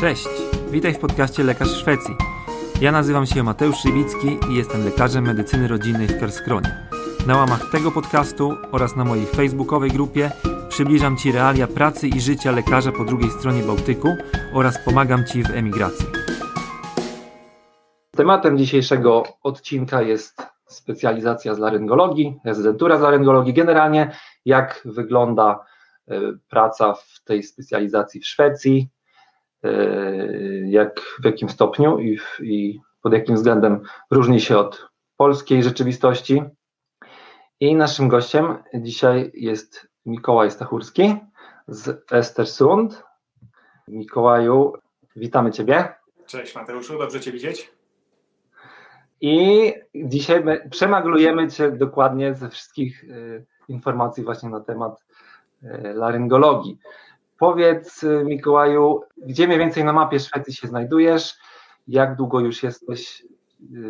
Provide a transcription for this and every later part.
Cześć, witaj w podcaście Lekarz Szwecji. Ja nazywam się Mateusz Szywicki i jestem lekarzem medycyny rodzinnej w Kerskronie. Na łamach tego podcastu oraz na mojej facebookowej grupie przybliżam Ci realia pracy i życia lekarza po drugiej stronie Bałtyku oraz pomagam Ci w emigracji. Tematem dzisiejszego odcinka jest specjalizacja z laryngologii, rezydentura z laryngologii, generalnie jak wygląda e, praca w tej specjalizacji w Szwecji, jak, w jakim stopniu i, i pod jakim względem różni się od polskiej rzeczywistości. I naszym gościem dzisiaj jest Mikołaj Stachurski z Estersund. Mikołaju, witamy Ciebie. Cześć Mateuszu, dobrze Cię widzieć. I dzisiaj przemaglujemy Cię dokładnie ze wszystkich y, informacji właśnie na temat y, laryngologii. Powiedz y, Mikołaju, gdzie mniej więcej na mapie Szwecji się znajdujesz? Jak długo już jesteś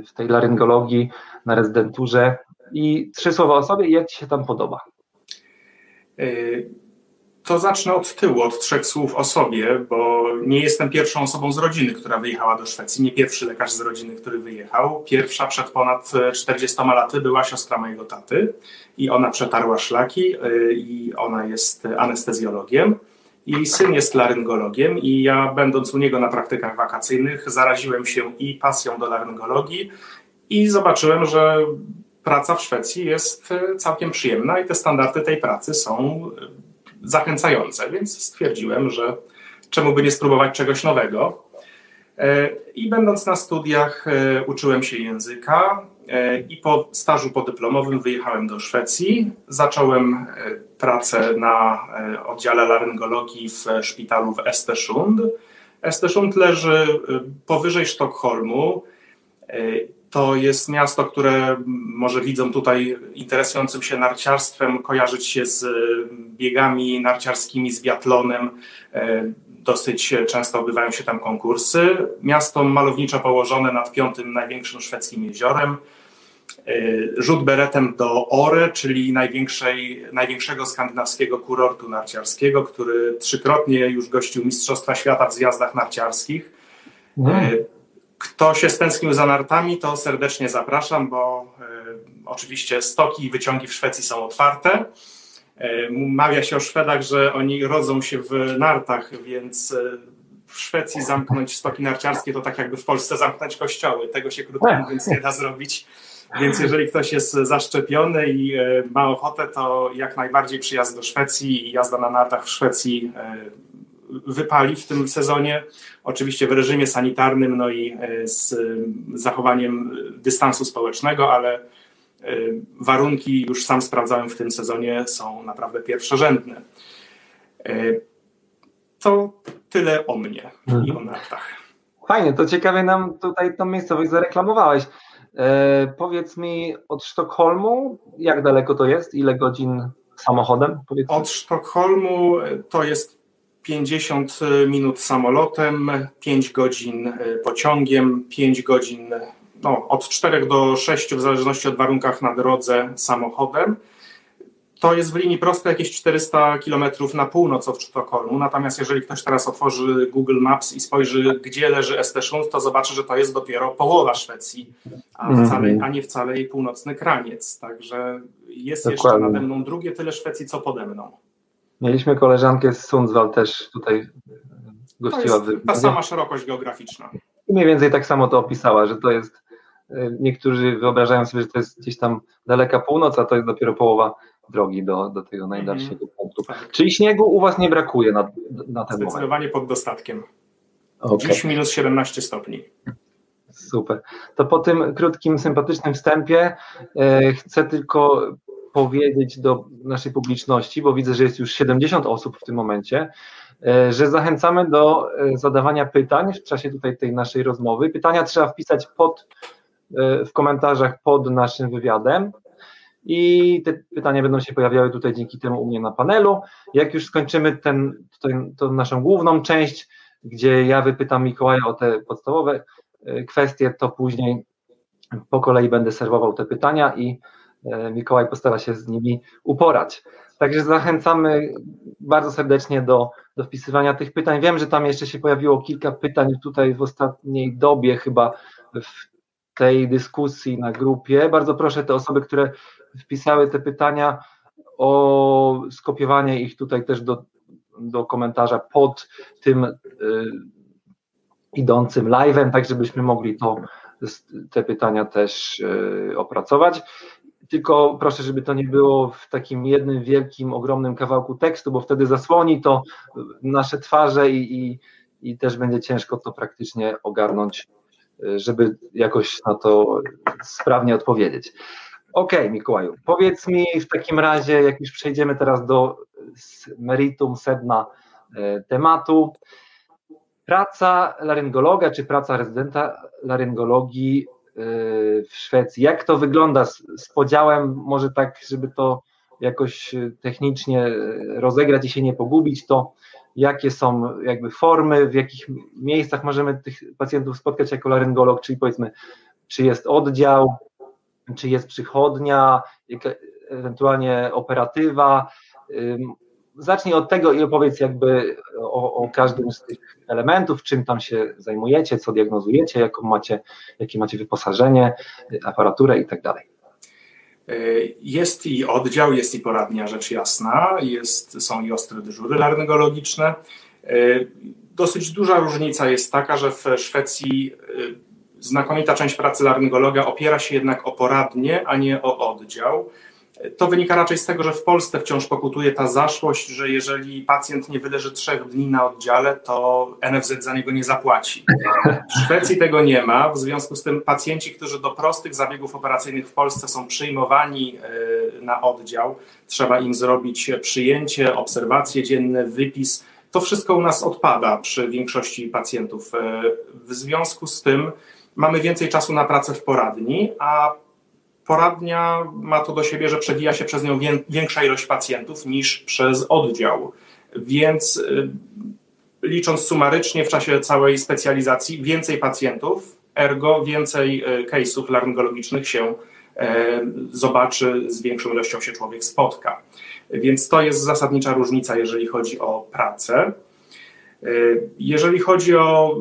w tej laryngologii na rezydenturze? I trzy słowa o sobie i jak Ci się tam podoba? To zacznę od tyłu, od trzech słów o sobie, bo nie jestem pierwszą osobą z rodziny, która wyjechała do Szwecji. Nie pierwszy lekarz z rodziny, który wyjechał. Pierwsza przed ponad 40 laty była siostra mojego taty i ona przetarła szlaki y, i ona jest anestezjologiem. Jej syn jest laryngologiem i ja będąc u niego na praktykach wakacyjnych zaraziłem się i pasją do laryngologii i zobaczyłem, że praca w Szwecji jest całkiem przyjemna i te standardy tej pracy są zachęcające, więc stwierdziłem, że czemu by nie spróbować czegoś nowego. E, I będąc na studiach, e, uczyłem się języka e, i po stażu podyplomowym wyjechałem do Szwecji. Zacząłem pracę na oddziale laryngologii w szpitalu w Estersund. Estersund leży powyżej Sztokholmu to jest miasto, które może widzą tutaj interesującym się narciarstwem, kojarzyć się z biegami narciarskimi, z biatlonem. Dosyć często odbywają się tam konkursy. Miasto malowniczo położone nad piątym największym szwedzkim jeziorem. E, rzut beretem do Ore, czyli największej, największego skandynawskiego kurortu narciarskiego, który trzykrotnie już gościł Mistrzostwa Świata w zjazdach narciarskich. Mm. Kto się stęsknił za nartami, to serdecznie zapraszam, bo e, oczywiście stoki i wyciągi w Szwecji są otwarte. E, mawia się o Szwedach, że oni rodzą się w nartach, więc e, w Szwecji zamknąć stoki narciarskie to tak jakby w Polsce zamknąć kościoły. Tego się krótko mówiąc nie da zrobić. Więc jeżeli ktoś jest zaszczepiony i ma ochotę, to jak najbardziej przyjazd do Szwecji i jazda na nartach w Szwecji wypali w tym sezonie. Oczywiście w reżimie sanitarnym, no i e, z zachowaniem dystansu społecznego, ale e, warunki już sam sprawdzałem w tym sezonie są naprawdę pierwszorzędne. E, to tyle o mnie i o nartach. Fajnie, to ciekawie nam tutaj tą miejscowość zareklamowałeś. E, powiedz mi od Sztokholmu, jak daleko to jest? Ile godzin samochodem? Powiedz od Sztokholmu to jest 50 minut samolotem, 5 godzin pociągiem, 5 godzin, no, od 4 do 6 w zależności od warunkach na drodze samochodem. To jest w linii prostej jakieś 400 km na północ od Sztokholmu. Natomiast jeżeli ktoś teraz otworzy Google Maps i spojrzy, gdzie leży Estesund, to zobaczy, że to jest dopiero połowa Szwecji, a, mhm. wcale, a nie wcale jej północny kraniec. Także jest Dokładnie. jeszcze nade mną drugie tyle Szwecji, co pode mną. Mieliśmy koleżankę z Sundsvall też tutaj gościła. To jest ta sama szerokość geograficzna. I mniej więcej tak samo to opisała, że to jest, niektórzy wyobrażają sobie, że to jest gdzieś tam daleka północ, a to jest dopiero połowa drogi do, do tego najdalszego mm punktu. Tak. Czyli śniegu u Was nie brakuje na, na ten Zdecydowanie moment? pod dostatkiem. Okay. Dziś minus 17 stopni. Super. To po tym krótkim, sympatycznym wstępie e, chcę tylko powiedzieć do naszej publiczności, bo widzę, że jest już 70 osób w tym momencie, e, że zachęcamy do e, zadawania pytań w czasie tutaj tej naszej rozmowy. Pytania trzeba wpisać pod, w komentarzach pod naszym wywiadem. I te pytania będą się pojawiały tutaj dzięki temu u mnie na panelu. Jak już skończymy ten, ten, tą naszą główną część, gdzie ja wypytam Mikołaja o te podstawowe kwestie, to później po kolei będę serwował te pytania i E, Mikołaj postara się z nimi uporać. Także zachęcamy bardzo serdecznie do, do wpisywania tych pytań. Wiem, że tam jeszcze się pojawiło kilka pytań tutaj w ostatniej dobie, chyba w tej dyskusji na grupie. Bardzo proszę te osoby, które wpisały te pytania, o skopiowanie ich tutaj też do, do komentarza pod tym y, idącym live'em, tak żebyśmy mogli to, te pytania też y, opracować. Tylko proszę, żeby to nie było w takim jednym wielkim, ogromnym kawałku tekstu, bo wtedy zasłoni to nasze twarze i, i, i też będzie ciężko to praktycznie ogarnąć, żeby jakoś na to sprawnie odpowiedzieć. Okej, okay, Mikołaju, powiedz mi w takim razie, jak już przejdziemy teraz do meritum, sedna e, tematu, praca laryngologa czy praca rezydenta laryngologii e, w Szwecji, jak to wygląda z, z podziałem, może tak, żeby to jakoś technicznie rozegrać i się nie pogubić, to jakie są jakby formy, w jakich miejscach możemy tych pacjentów spotkać jako laryngolog, czyli powiedzmy, czy jest oddział, czy jest przychodnia, ewentualnie operatywa. Zacznij od tego i opowiedz jakby o, o, każdym z tych elementów, czym tam się zajmujecie, co diagnozujecie, jaką macie, jakie macie wyposażenie, aparaturę i tak dalej. Jest i oddział, jest i poradnia, rzecz jasna, jest, są i ostre dyżury laryngologiczne. Dosyć duża różnica jest taka, że w Szwecji znakomita część pracy laryngologa opiera się jednak o poradnie, a nie o oddział. To wynika raczej z tego, że w Polsce wciąż pokutuje ta zaszłość, że jeżeli pacjent nie wyleży trzech dni na oddziale, to NFZ za niego nie zapłaci. W Szwecji tego nie ma, w związku z tym pacjenci, którzy do prostych zabiegów operacyjnych w Polsce są przyjmowani e, na oddział, trzeba im zrobić przyjęcie, obserwacje dzienne, wypis. To wszystko u nas odpada przy większości pacjentów. E, w związku z tym mamy więcej czasu na pracę w poradni, a poradnia ma to do siebie, że przewija się przez nią większa ilość pacjentów niż przez oddział. Więc y, licząc sumarycznie w czasie całej specjalizacji, więcej pacjentów, ergo więcej y, case'ów laryngologicznych się e, zobaczy, z większą ilością się człowiek spotka. Więc to jest zasadnicza różnica, jeżeli chodzi o pracę. Y, jeżeli chodzi o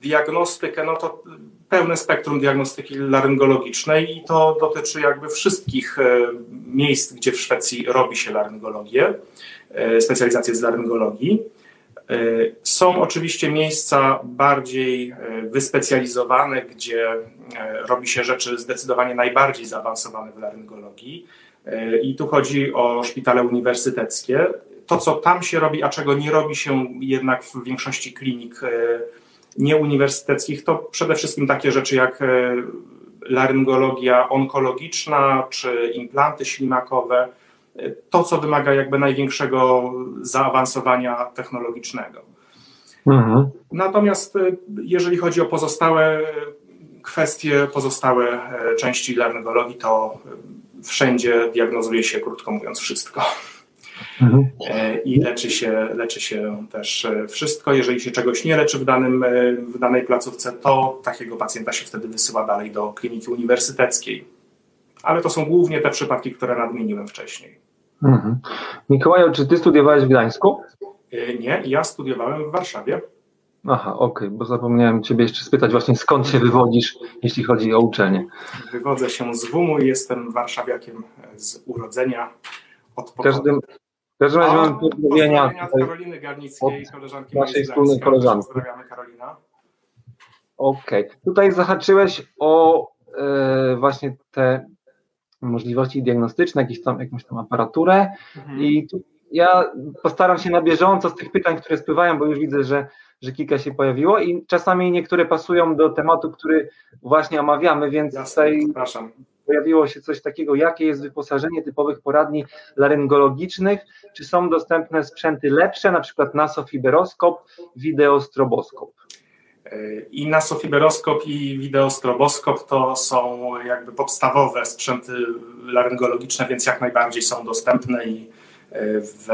diagnostykę, no to pełne spektrum diagnostyki laryngologicznej i to dotyczy jakby wszystkich e, miejsc, gdzie w Szwecji robi się laryngologię, e, specjalizację z laryngologii. E, są oczywiście miejsca bardziej wyspecjalizowane, gdzie robi się rzeczy zdecydowanie najbardziej zaawansowane w laryngologii. I tu chodzi o szpitale uniwersyteckie. To, co tam się robi, a czego nie robi się jednak w większości klinik nieuniwersyteckich to przede wszystkim takie rzeczy jak e, laryngologia onkologiczna czy implanty ślimakowe, e, to co wymaga jakby największego zaawansowania technologicznego. Mhm. Natomiast e, jeżeli chodzi o pozostałe kwestie, pozostałe części laryngologii, to wszędzie diagnozuje się, krótko mówiąc, wszystko. Mhm. E, I leczy się, leczy się też e, wszystko. Jeżeli się czegoś nie leczy w, danym, e, w danej placówce, to takiego pacjenta się wtedy wysyła dalej do kliniki uniwersyteckiej. Ale to są głównie te przypadki, które nadmieniłem wcześniej. Mhm. Mikołaju, czy ty studiowałeś w Gdańsku? Nie, ja studiowałem w Warszawie. Aha, okej, okay, bo zapomniałem Ciebie jeszcze spytać właśnie skąd się wywodzisz, jeśli chodzi o uczenie. Wywodzę się z WUM-u i jestem warszawiakiem z urodzenia. Od w każdym, każdym razie mam pozdrowienia od Karoliny Garnickiej, koleżanki naszej wspólnej koleżanki. Pozdrawiamy Karolina. Okej. Okay. Tutaj zahaczyłeś o e, właśnie te możliwości diagnostyczne, jakieś tam, jakąś tam aparaturę mhm. i tu ja postaram się na bieżąco z tych pytań, które spływają, bo już widzę, że, że kilka się pojawiło i czasami niektóre pasują do tematu, który właśnie omawiamy, więc Jasne, tutaj zapraszam pojawiło się coś takiego, jakie jest wyposażenie typowych poradni laryngologicznych, czy są dostępne sprzęty lepsze, na przykład nasofiberoskop, wideostroboskop? I nasofiberoskop i wideostroboskop to są jakby podstawowe sprzęty laryngologiczne, więc jak najbardziej są dostępne i w,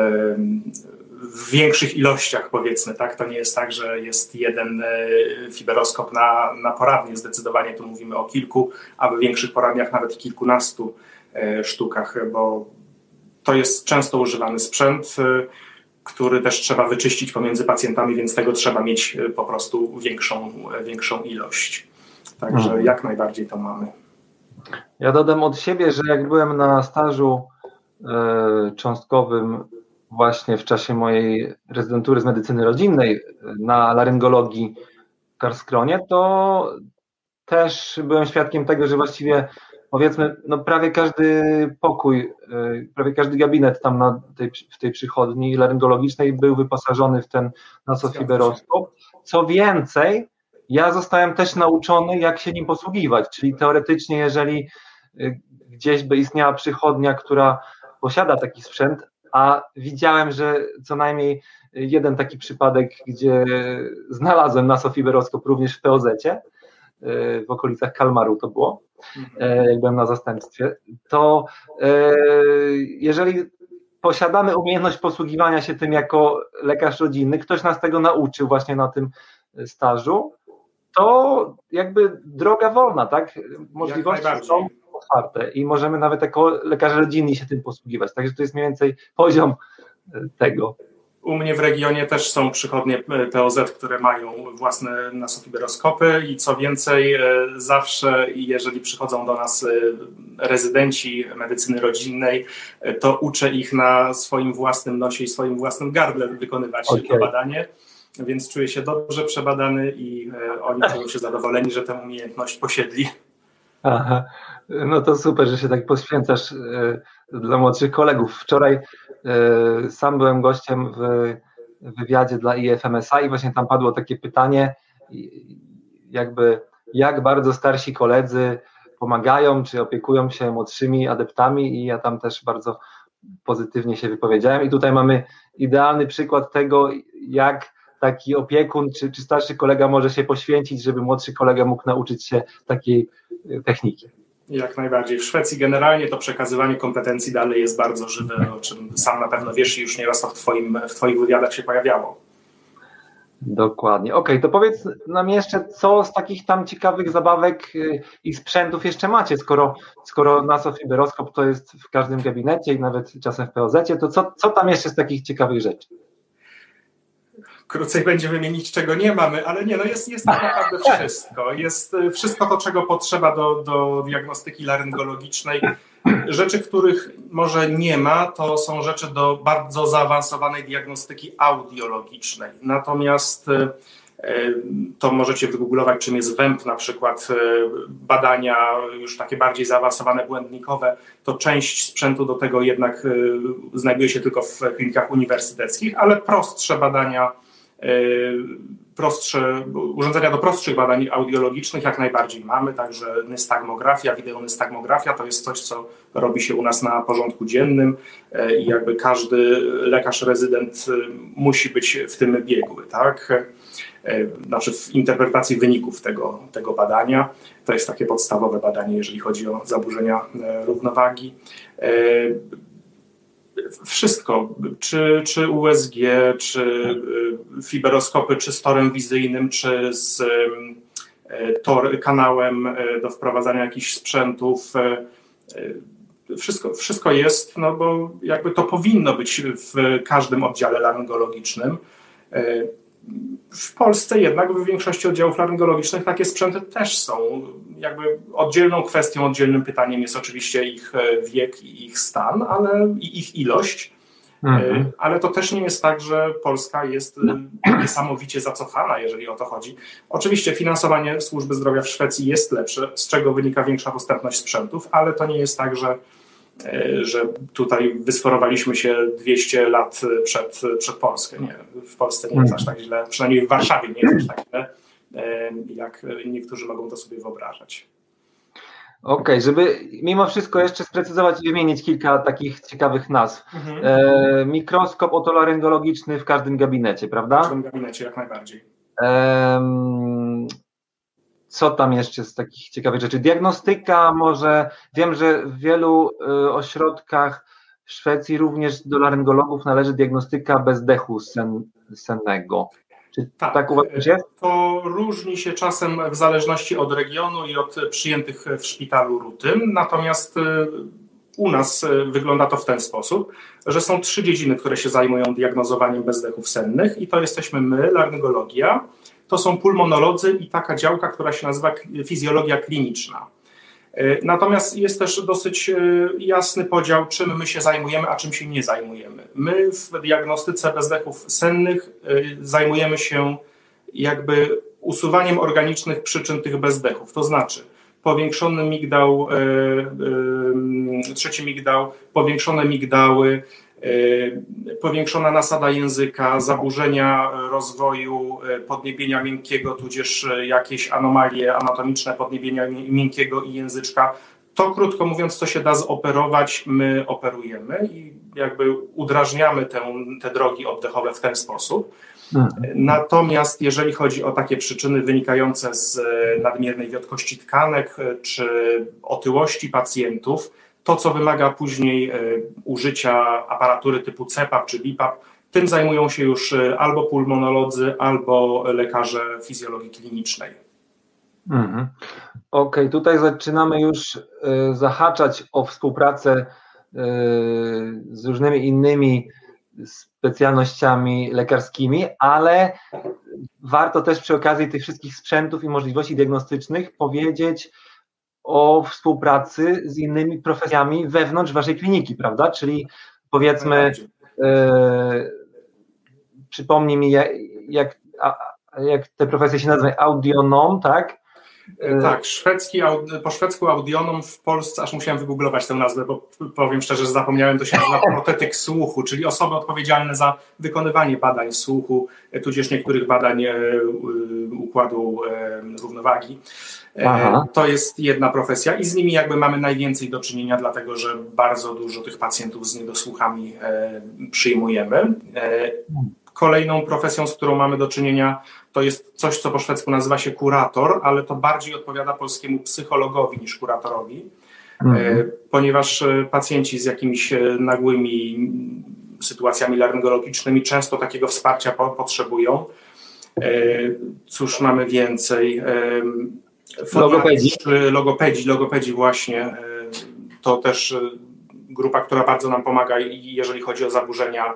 w większych ilościach, powiedzmy, tak? To nie jest tak, że jest jeden e, fiberoskop na, na poradnie. Zdecydowanie tu mówimy o kilku, a w większych poradniach nawet kilkunastu e, sztukach, bo to jest często używany sprzęt, który też trzeba wyczyścić pomiędzy pacjentami, więc tego trzeba mieć po prostu większą, większą ilość. Także mhm. jak najbardziej to mamy. Ja dodam od siebie, że jak byłem na stażu e, cząstkowym właśnie w czasie mojej rezydentury z medycyny rodzinnej e, na laryngologii w Karskronie, to też byłem świadkiem tego, że właściwie powiedzmy, no prawie każdy pokój, e, prawie każdy gabinet tam na tej, w tej przychodni laryngologicznej był wyposażony w ten nasofiberoskop. Co więcej, ja zostałem też nauczony, jak się nim posługiwać, czyli teoretycznie, jeżeli y, gdzieś by istniała przychodnia, która posiada taki sprzęt, a widziałem, że co najmniej jeden taki przypadek, gdzie znalazłem nasofiberoskop również w POZ-cie, y, w okolicach Kalmaru to było, mhm. y, jak byłem na zastępstwie, to jeżeli posiadamy umiejętność posługiwania się tym jako lekarz rodzinny, ktoś nas tego nauczył właśnie na tym stażu, to jakby droga wolna, tak? Możliwości są otwarte i możemy nawet jako lekarze rodzinni się tym posługiwać. Także to jest mniej więcej poziom e, tego. U mnie w regionie też są przychodnie e, POZ, które mają własne nasofiberoskopy i co więcej, e, zawsze jeżeli przychodzą do nas rezydenci medycyny rodzinnej, to uczę ich na swoim własnym nosie i swoim własnym gardle wykonywać okay. to badanie więc czuję się dobrze przebadany i oni czują się zadowoleni, że tę umiejętność posiedli. Aha, no to super, że się tak poświęcasz e, dla młodszych kolegów. Wczoraj e, sam byłem gościem w wywiadzie dla IFMSA i właśnie tam padło takie pytanie, jakby jak bardzo starsi koledzy pomagają czy opiekują się młodszymi adeptami i ja tam też bardzo pozytywnie się wypowiedziałem i tutaj mamy idealny przykład tego, jak taki opiekun czy, czy starszy kolega może się poświęcić, żeby młodszy kolega mógł nauczyć się takiej e, techniki. Jak najbardziej. W Szwecji generalnie to przekazywanie kompetencji dalej jest bardzo żywe, o czym sam na pewno wiesz i już nieraz to w, twoim, w Twoich wywiadach się pojawiało. Dokładnie. Okej, okay, to powiedz nam jeszcze, co z takich tam ciekawych zabawek e, i sprzętów jeszcze macie, skoro, skoro nasofiberoskop to jest w każdym gabinecie i nawet czasem w POZ, to co, co tam jeszcze z takich ciekawych rzeczy? Krócej będzie wymienić, czego nie mamy, ale nie, no jest, jest tak naprawdę wszystko. Jest y, wszystko to, czego potrzeba do, do diagnostyki laryngologicznej. Rzeczy, których może nie ma, to są rzeczy do bardzo zaawansowanej diagnostyki audiologicznej. Natomiast y, to możecie wygooglować, czym jest WEMP, na przykład badania już takie bardziej zaawansowane, błędnikowe, to część sprzętu do tego jednak znajduje się tylko w klinikach uniwersyteckich, ale prostsze badania E, prostsze, urządzenia do prostszych badań audiologicznych jak najbardziej mamy, także nystagmografia, wideonystagmografia to jest coś, co robi się u nas na porządku dziennym e, i jakby każdy lekarz rezydent e, musi być w tym biegły, tak? Znaczy w interpretacji wyników tego, tego badania. To jest takie podstawowe badanie, jeżeli chodzi o zaburzenia równowagi wszystko, czy, czy USG, czy fiberoskopy, czy z torem wizyjnym, czy z tor, kanałem do wprowadzania jakichś sprzętów. Wszystko, wszystko jest, no bo jakby to powinno być w każdym oddziale laryngologicznym. W Polsce jednak w większości oddziałów laryngologicznych takie sprzęty też są. Jakby oddzielną kwestią, oddzielnym pytaniem jest oczywiście ich e, wiek i ich stan, ale i ich ilość. E, mhm. Ale to też nie jest tak, że Polska jest e, niesamowicie zacofana, jeżeli o to chodzi. Oczywiście finansowanie służby zdrowia w Szwecji jest lepsze, z czego wynika większa dostępność sprzętów, ale to nie jest tak, że E, że tutaj wysforowaliśmy się 200 lat przed, przed Polskę. Nie, w Polsce nie jest aż tak źle, przynajmniej w Warszawie nie jest aż tak źle, e, jak niektórzy mogą to sobie wyobrażać. Okej, okay, żeby mimo wszystko jeszcze sprecyzować i wymienić kilka takich ciekawych nazw. Mhm. E, mikroskop otolaryngologiczny w każdym gabinecie, prawda? W każdym gabinecie, jak najbardziej. E, co tam jeszcze z takich ciekawych rzeczy? Diagnostyka może, wiem, że w wielu y, ośrodkach w Szwecji również do laryngologów należy diagnostyka bezdechu sen, sennego. Czy tak, tak uważasz jest? To różni się czasem w zależności od regionu i od przyjętych w szpitalu rutyn, natomiast y, u nas wygląda to w ten sposób, że są trzy dziedziny, które się zajmują diagnozowaniem bezdechów sennych i to jesteśmy my, laryngologia, to są pulmonolodzy i taka działka, która się nazywa fizjologia kliniczna. E, natomiast jest też dosyć e, jasny podział, czym my się zajmujemy, a czym się nie zajmujemy. My w diagnostyce bezdechów sennych e, zajmujemy się jakby usuwaniem organicznych przyczyn tych bezdechów, to znaczy powiększony migdał, trzeci migdał, powiększone migdały, powiększona nasada języka, zaburzenia rozwoju e, podniebienia miękkiego, tudzież e, jakieś anomalie anatomiczne podniebienia miękkiego i języczka. To krótko mówiąc, co się da zoperować, my operujemy i jakby udrażniamy tę, te drogi oddechowe w ten sposób. Mhm. Natomiast jeżeli chodzi o takie przyczyny wynikające z nadmiernej wiotkości tkanek czy otyłości pacjentów, to, co wymaga później e, użycia aparatury typu CPAP czy BIPAP, tym zajmują się już e, albo pulmonolodzy, albo lekarze fizjologii klinicznej. Mhm. Okej, okay, tutaj zaczynamy już e, zahaczać o współpracę z różnymi innymi specjalnościami lekarskimi, ale warto też przy okazji tych wszystkich sprzętów i możliwości diagnostycznych powiedzieć, o współpracy z innymi profesjami wewnątrz waszej kliniki, prawda? Czyli powiedzmy, e, przypomnij mi, jak, jak, jak te profesje się nazywają, audionom, tak? E, tak, szwedzki, po szwedzku audionom w Polsce, aż musiałem wygooglować tę nazwę, bo powiem szczerze, że zapomniałem, to się nazywa protetyk słuchu, czyli osoby odpowiedzialne za wykonywanie badań słuchu, e, tudzież niektórych badań e, układu równowagi. Aha. To jest jedna profesja i z nimi jakby mamy najwięcej do czynienia, dlatego że bardzo dużo tych pacjentów z niedosłuchami przyjmujemy. Kolejną profesją, z którą mamy do czynienia, to jest coś, co po szwedzku nazywa się kurator, ale to bardziej odpowiada polskiemu psychologowi niż kuratorowi, mhm. E, ponieważ e, pacjenci z jakimiś e, nagłymi sytuacjami laryngologicznymi często takiego wsparcia potrzebują. Cóż mamy więcej? Logopedzi. Logopedzi, logopedzi właśnie. To też grupa, która bardzo nam pomaga, jeżeli chodzi o zaburzenia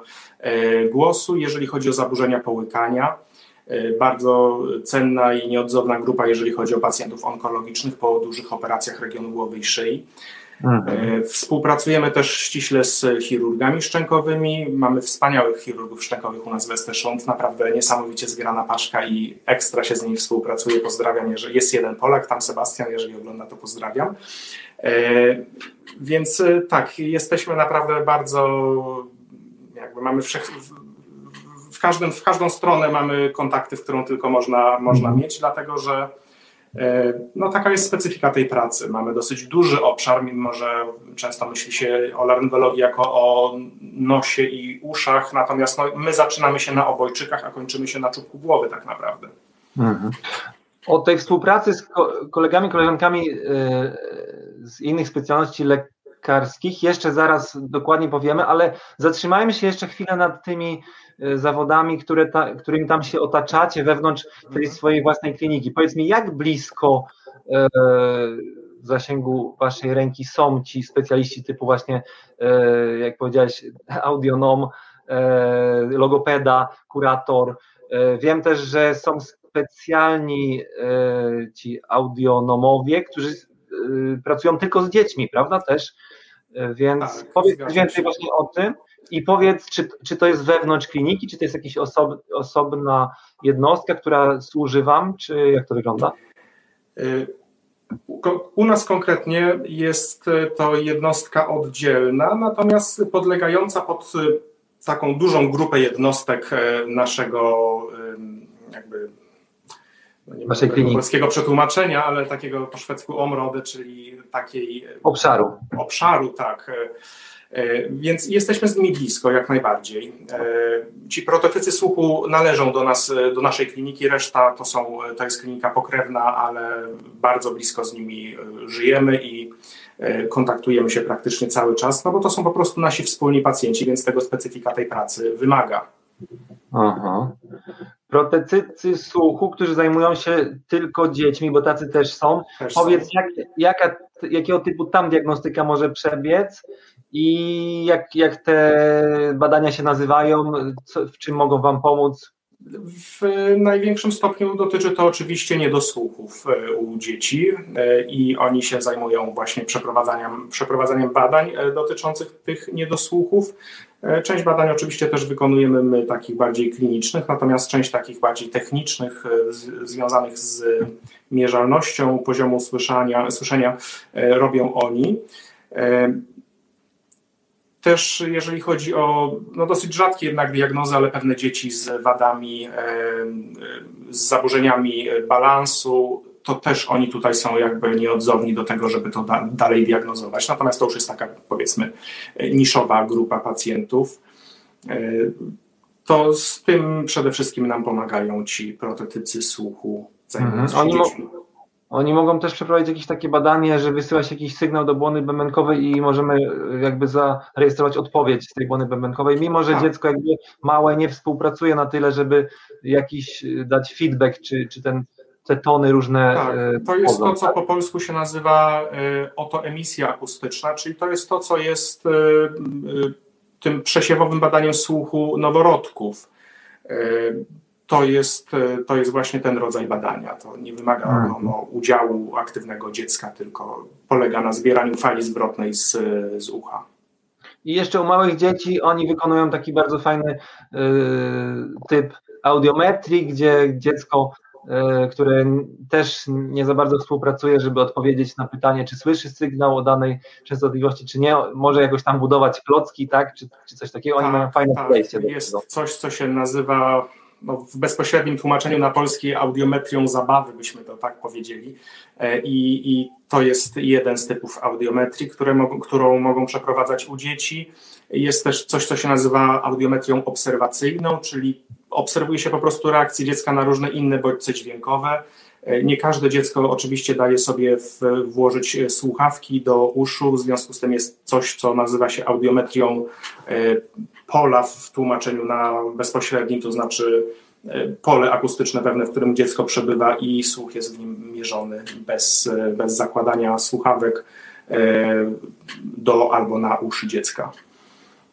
głosu, jeżeli chodzi o zaburzenia połykania. E, bardzo cenna i nieodzowna grupa, jeżeli chodzi o pacjentów onkologicznych po dużych operacjach regionu głowy i szyi. Mhm. E, współpracujemy też ściśle z chirurgami szczękowymi. Mamy wspaniałych chirurgów szczękowych u nas w Esteszont. Naprawdę niesamowicie zgrana paczka i ekstra się z nimi współpracuje. Pozdrawiam, jeżeli jest jeden Polak, tam Sebastian, jeżeli ogląda, to pozdrawiam. E, więc tak, jesteśmy naprawdę bardzo, jakby mamy wszech, każdym, w każdą stronę mamy kontakty, w którą tylko można, można mhm. mieć, dlatego że e, no, taka jest specyfika tej pracy. Mamy dosyć duży obszar, mimo że często myśli się o laryngologii jako o nosie i uszach, natomiast no, my zaczynamy się na obojczykach, a kończymy się na czubku głowy tak naprawdę. Mhm. O tej współpracy z kolegami, koleżankami e, z innych specjalności lekarskich jeszcze zaraz dokładnie powiemy, ale zatrzymajmy się jeszcze chwilę nad tymi E, zawodami, które ta, którymi tam się otaczacie wewnątrz tej swojej własnej kliniki. Powiedz mi, jak blisko e, w zasięgu waszej ręki są ci specjaliści typu właśnie, e, jak powiedziałeś, audionom, logopeda, kurator. Wiem też, że są specjalni ci audionomowie, którzy pracują tylko z dziećmi, prawda też? Więc tak, powiedz więcej właśnie o tym. I powiedz, czy, czy to jest wewnątrz kliniki, czy to jest jakaś osob, osobna jednostka, która służy Wam, czy jak to wygląda? Y, u nas konkretnie jest to jednostka oddzielna, natomiast podlegająca pod y, taką dużą grupę jednostek y, naszego jakby no nie kliniki. polskiego przetłumaczenia, ale takiego po szwedzku omrody, czyli takiej obszaru. Obszaru, tak. E, więc jesteśmy z nimi blisko, jak najbardziej. E, ci prototycy słuchu należą do nas, do naszej kliniki, reszta to, są, to jest klinika pokrewna, ale bardzo blisko z nimi e, żyjemy i kontaktujemy się praktycznie cały czas, no bo to są po prostu nasi wspólni pacjenci, więc tego specyfika tej pracy wymaga. Aha. Protetycy słuchu, którzy zajmują się tylko dziećmi, bo tacy też są. Też Powiedz, są. Jak, jaka, jakiego typu tam diagnostyka może przebiec i jak, jak te badania się nazywają, co, w czym mogą Wam pomóc? W największym stopniu dotyczy to oczywiście niedosłuchów e, u dzieci e, i oni się zajmują właśnie przeprowadzaniem, przeprowadzaniem badań e, dotyczących tych niedosłuchów. Część badań oczywiście też wykonujemy my, takich bardziej klinicznych, natomiast część takich bardziej technicznych, z, związanych z mierzalnością poziomu słyszenia, słyszenia robią oni. Też jeżeli chodzi o no dosyć rzadkie jednak diagnozy, ale pewne dzieci z wadami, z zaburzeniami balansu, to też oni tutaj są jakby nieodzowni do tego, żeby to da, dalej diagnozować. Natomiast to już jest taka powiedzmy niszowa grupa pacjentów. E, to z tym przede wszystkim nam pomagają ci protetycy słuchu zajmujący mhm. się oni dziećmi. Oni mogą też przeprowadzić jakieś takie badanie, że wysyła się jakiś sygnał do błony bębenkowej i możemy e, jakby zarejestrować odpowiedź z tej błony bębenkowej, mimo że tak. dziecko jakby małe nie współpracuje na tyle, żeby jakiś e, dać feedback, czy, czy ten, te tony różne. Tak, e, to jest to, co tak? po polsku się nazywa otoemisja akustyczna, czyli to jest to, co jest tym przesiewowym badaniem słuchu noworodków to jest, e, to jest właśnie ten rodzaj badania. To nie wymaga mhm. ono udziału aktywnego dziecka, tylko polega na zbieraniu fali zwrotnej z, z ucha. I jeszcze u małych dzieci oni wykonują taki bardzo fajny y, typ audiometrii, gdzie dziecko, y, które też nie za bardzo współpracuje, żeby odpowiedzieć na pytanie, czy słyszy sygnał o danej częstotliwości, czy nie, może jakoś tam budować klocki, tak, czy, czy coś takiego. Oni tak, mają fajne tak. podejście do Jest tego. coś, co się nazywa no, w bezpośrednim tłumaczeniu na polski audiometrią zabawy, byśmy to tak powiedzieli. E, I, i to jest jeden z typów audiometrii, które którą mogą przeprowadzać u dzieci. Jest też coś, co się nazywa audiometrią obserwacyjną, czyli obserwuje się po prostu reakcję dziecka na różne inne bodźce dźwiękowe. E, nie każde dziecko oczywiście daje sobie włożyć słuchawki do uszu, w związku z tym jest coś, co nazywa się audiometrią e, pola w tłumaczeniu na bezpośrednim, to znaczy e, pole akustyczne pewne, w którym dziecko przebywa i słuch jest w nim mierzony bez, bez zakładania słuchawek do albo na uszy dziecka.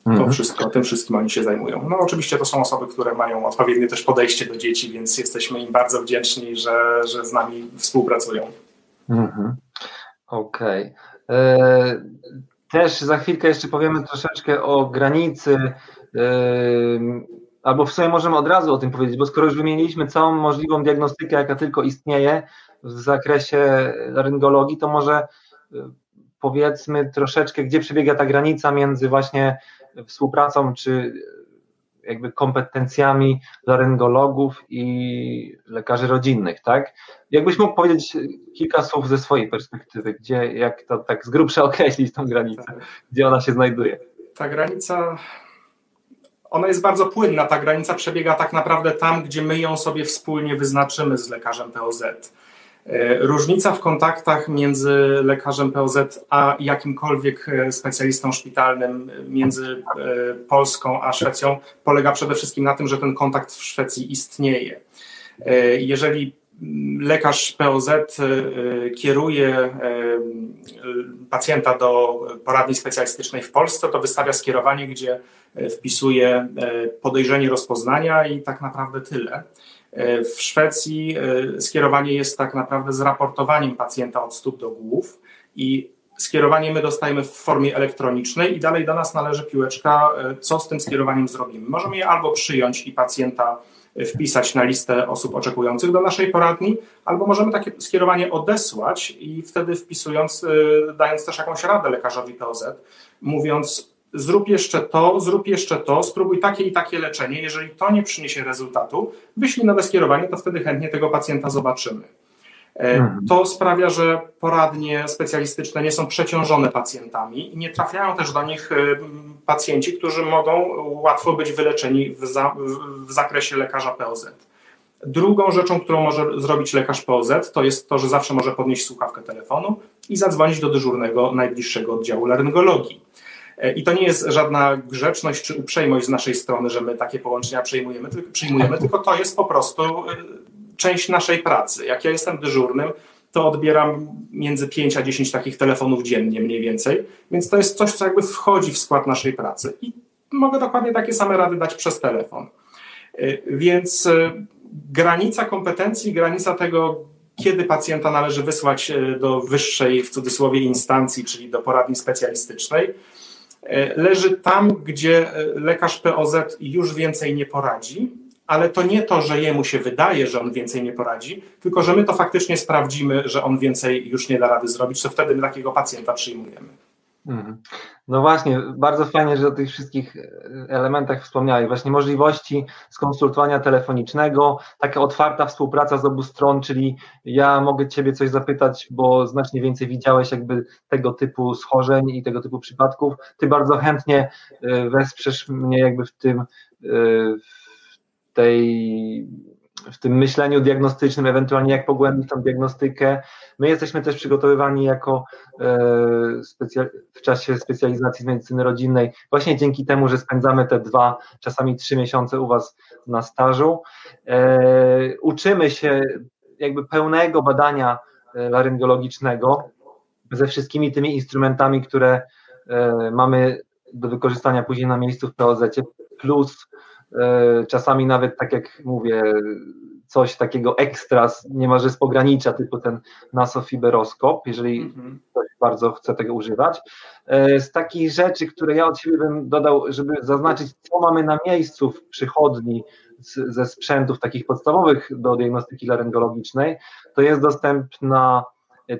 To mhm. wszystko, tym wszystkim oni się zajmują. No oczywiście to są osoby, które mają odpowiednie też podejście do dzieci, więc jesteśmy im bardzo wdzięczni, że, że z nami współpracują. Mhm. Okej. Okay. E, też za chwilkę jeszcze powiemy troszeczkę o granicy, e, albo w sumie możemy od razu o tym powiedzieć, bo skoro już wymieniliśmy całą możliwą diagnostykę, jaka tylko istnieje w zakresie laryngologii, to może e, powiedzmy troszeczkę, gdzie przebiega ta granica między właśnie współpracą czy jakby kompetencjami laryngologów i lekarzy rodzinnych, tak? Jakbyś mógł powiedzieć kilka słów ze swojej perspektywy, gdzie, jak to tak z grubsza określić tą granicę, gdzie ona się znajduje? Ta granica, ona jest bardzo płynna, ta granica przebiega tak naprawdę tam, gdzie my ją sobie wspólnie wyznaczymy z lekarzem POZ. E, różnica w kontaktach między lekarzem POZ a jakimkolwiek e, specjalistą szpitalnym między e, Polską a Szwecją polega przede wszystkim na tym, że ten kontakt w Szwecji istnieje. Jeżeli lekarz POZ kieruje pacjenta do poradni specjalistycznej w Polsce, to wystawia skierowanie, gdzie wpisuje podejrzenie rozpoznania i tak naprawdę tyle. E, w Szwecji e, skierowanie jest tak naprawdę z raportowaniem pacjenta od stóp do głów i skierowanie my dostajemy w formie elektronicznej i dalej do nas należy piłeczka, e, co z tym skierowaniem zrobimy. Możemy je albo przyjąć i pacjenta wpisać na listę osób oczekujących do naszej poradni, albo możemy takie skierowanie odesłać i wtedy wpisując, dając też jakąś radę lekarzowi POZ, mówiąc zrób jeszcze to, zrób jeszcze to, spróbuj takie i takie leczenie. Jeżeli to nie przyniesie rezultatu, wyślij nowe skierowanie, to wtedy chętnie tego pacjenta zobaczymy. E, mhm. To sprawia, że poradnie specjalistyczne nie są przeciążone pacjentami i nie trafiają też do nich e, pacjenci, którzy mogą łatwo być wyleczeni w, za, w zakresie lekarza POZ. Drugą rzeczą, którą może zrobić lekarz POZ, to jest to, że zawsze może podnieść słuchawkę telefonu i zadzwonić do dyżurnego najbliższego oddziału laryngologii. I to nie jest żadna grzeczność czy uprzejmość z naszej strony, że my takie połączenia przyjmujemy, przyjmujemy tylko to jest po prostu część naszej pracy. Jak ja jestem dyżurnym, to odbieram między 5 a 10 takich telefonów dziennie mniej więcej, więc to jest coś, co jakby wchodzi w skład naszej pracy. I mogę dokładnie takie same rady dać przez telefon. Y, więc granica kompetencji, granica tego, kiedy pacjenta należy wysłać do wyższej, w cudzysłowie, instancji, czyli do poradni specjalistycznej, leży tam, gdzie lekarz POZ już więcej nie poradzi, ale to nie to, że jemu się wydaje, że on więcej nie poradzi, tylko że my to faktycznie sprawdzimy, że on więcej już nie da rady zrobić, to wtedy my takiego pacjenta przyjmujemy. Mhm. No właśnie, bardzo fajnie, że o tych wszystkich e, elementach wspomniałeś. Właśnie możliwości skonsultowania telefonicznego, taka otwarta współpraca z obu stron, czyli ja mogę Ciebie coś zapytać, bo znacznie więcej widziałeś jakby tego typu schorzeń i tego typu przypadków. Ty bardzo chętnie e, wesprzesz mnie jakby w tym, e, w tej w tym myśleniu diagnostycznym, ewentualnie jak pogłębić tą diagnostykę. My jesteśmy też przygotowywani jako e, w czasie specjalizacji z medycyny rodzinnej, właśnie dzięki temu, że spędzamy te dwa, czasami trzy miesiące u Was na stażu. E, uczymy się jakby pełnego badania e, laryngologicznego ze wszystkimi tymi instrumentami, które mamy do wykorzystania później na miejscu w POZ, plus czasami nawet, tak jak mówię, coś takiego ekstra, niemalże z pogranicza, typu ten nasofiberoskop, jeżeli mhm. ktoś bardzo chce tego używać. E, z takich rzeczy, które ja od siebie bym dodał, żeby zaznaczyć, co mamy na miejscu w przychodni ze sprzętów takich podstawowych do diagnostyki laryngologicznej, to jest dostępna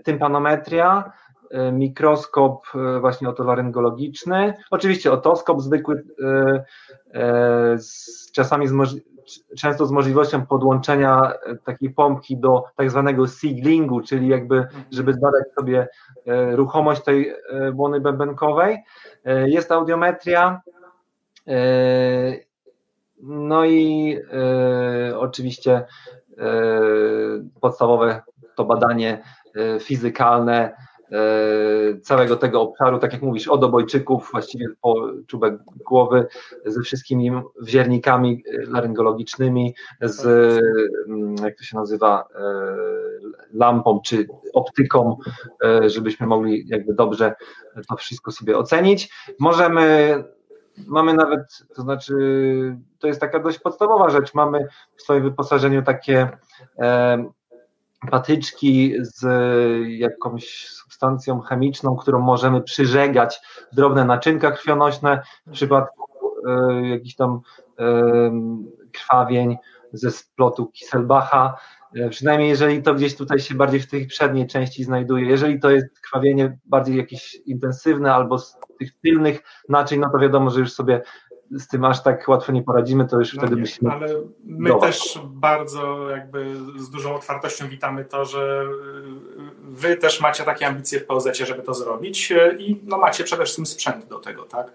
tympanometria, e, mikroskop właśnie otolaryngologiczny, oczywiście otoskop zwykły, E, z, czasami z często z możliwością podłączenia e, takiej pompki do tak zwanego siglingu, czyli jakby, żeby zbadać sobie e, ruchomość tej błony bębenkowej. Jest audiometria, no i oczywiście podstawowe to badanie fizykalne, E, całego tego obszaru, tak jak mówisz, od obojczyków, właściwie po czubek głowy, ze wszystkimi wziernikami laryngologicznymi, z, mm, jak to się nazywa, e, lampą czy optyką, e, żebyśmy mogli jakby dobrze to wszystko sobie ocenić. Możemy mamy nawet, to znaczy, to jest taka dość podstawowa rzecz. Mamy w swoim wyposażeniu takie patyczki z jakąś substancją chemiczną, którą możemy przyżegać drobne naczynka krwionośne w przypadku y, jakichś tam y, krwawień ze splotu Kisselbacha. Y, przynajmniej jeżeli to gdzieś tutaj się bardziej w tej przedniej części znajduje. Jeżeli to jest krwawienie bardziej jakieś intensywne albo z tych tylnych naczyń, no to wiadomo, że już sobie z tym aż tak łatwo nie poradzimy, to już no wtedy nie, myślimy. Ale my też bardzo jakby z dużą otwartością witamy to, że wy też macie takie ambicje w POZ, żeby to zrobić i no macie przede wszystkim sprzęt do tego, tak?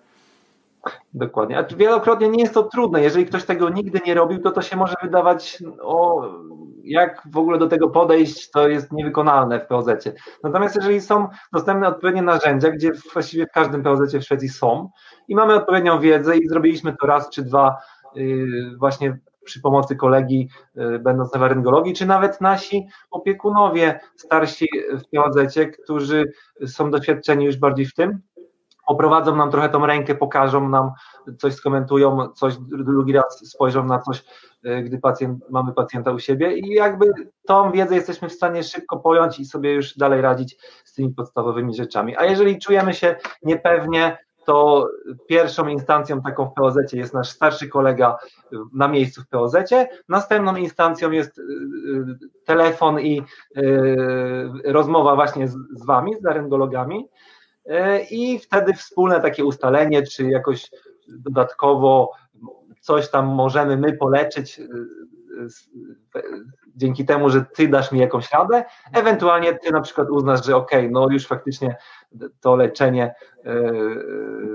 Dokładnie. A wielokrotnie nie jest to trudne. Jeżeli ktoś tego nigdy nie robił, to to się może wydawać, o, jak w ogóle do tego podejść, to jest niewykonalne w POZ. Natomiast jeżeli są dostępne odpowiednie narzędzia, gdzie właściwie w każdym POZ w Szwecji są i mamy odpowiednią wiedzę i zrobiliśmy to raz czy dwa yy, właśnie przy pomocy kolegi, yy, będąc na laryngologii, czy nawet nasi opiekunowie starsi w POZ, którzy są doświadczeni już bardziej w tym, oprowadzą nam trochę tą rękę, pokażą nam, coś skomentują, coś drugi raz spojrzą na coś, e, gdy pacjent, mamy pacjenta u siebie i jakby tą wiedzę jesteśmy w stanie szybko pojąć i sobie już dalej radzić z tymi podstawowymi rzeczami. A jeżeli czujemy się niepewnie, to pierwszą instancją taką w POZ jest nasz starszy kolega na miejscu w POZ. Następną instancją jest e, telefon i e, rozmowa właśnie z, Wami, z laryngologami. I wtedy wspólne takie ustalenie, czy jakoś dodatkowo coś tam możemy my poleczyć dzięki temu, że ty dasz mi jakąś radę, ewentualnie ty na przykład uznasz, że ok, no już faktycznie to leczenie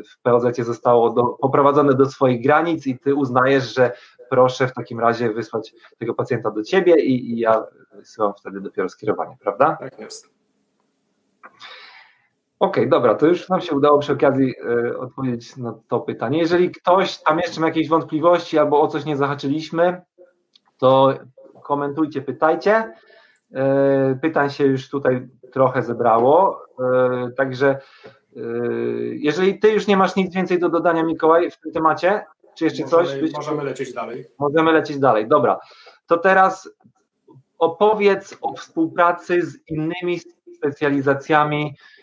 w POZ zostało do, poprowadzone do swoich granic i ty uznajesz, że proszę w takim razie wysłać tego pacjenta do ciebie i, i ja wysyłam wtedy dopiero skierowanie, prawda? Tak jest. Okej, okay, dobra, to już nam się udało przy okazji y, odpowiedzieć na to pytanie. Jeżeli ktoś tam jeszcze ma jakieś wątpliwości albo o coś nie zahaczyliśmy, to komentujcie, pytajcie. Y, pytań się już tutaj trochę zebrało, y, także jeżeli ty już nie masz nic więcej do dodania, Mikołaj, w tym temacie, czy jeszcze możemy, coś? Możemy lecieć dalej. Możemy lecieć dalej, dobra. To teraz opowiedz o współpracy z innymi specjalizacjami e,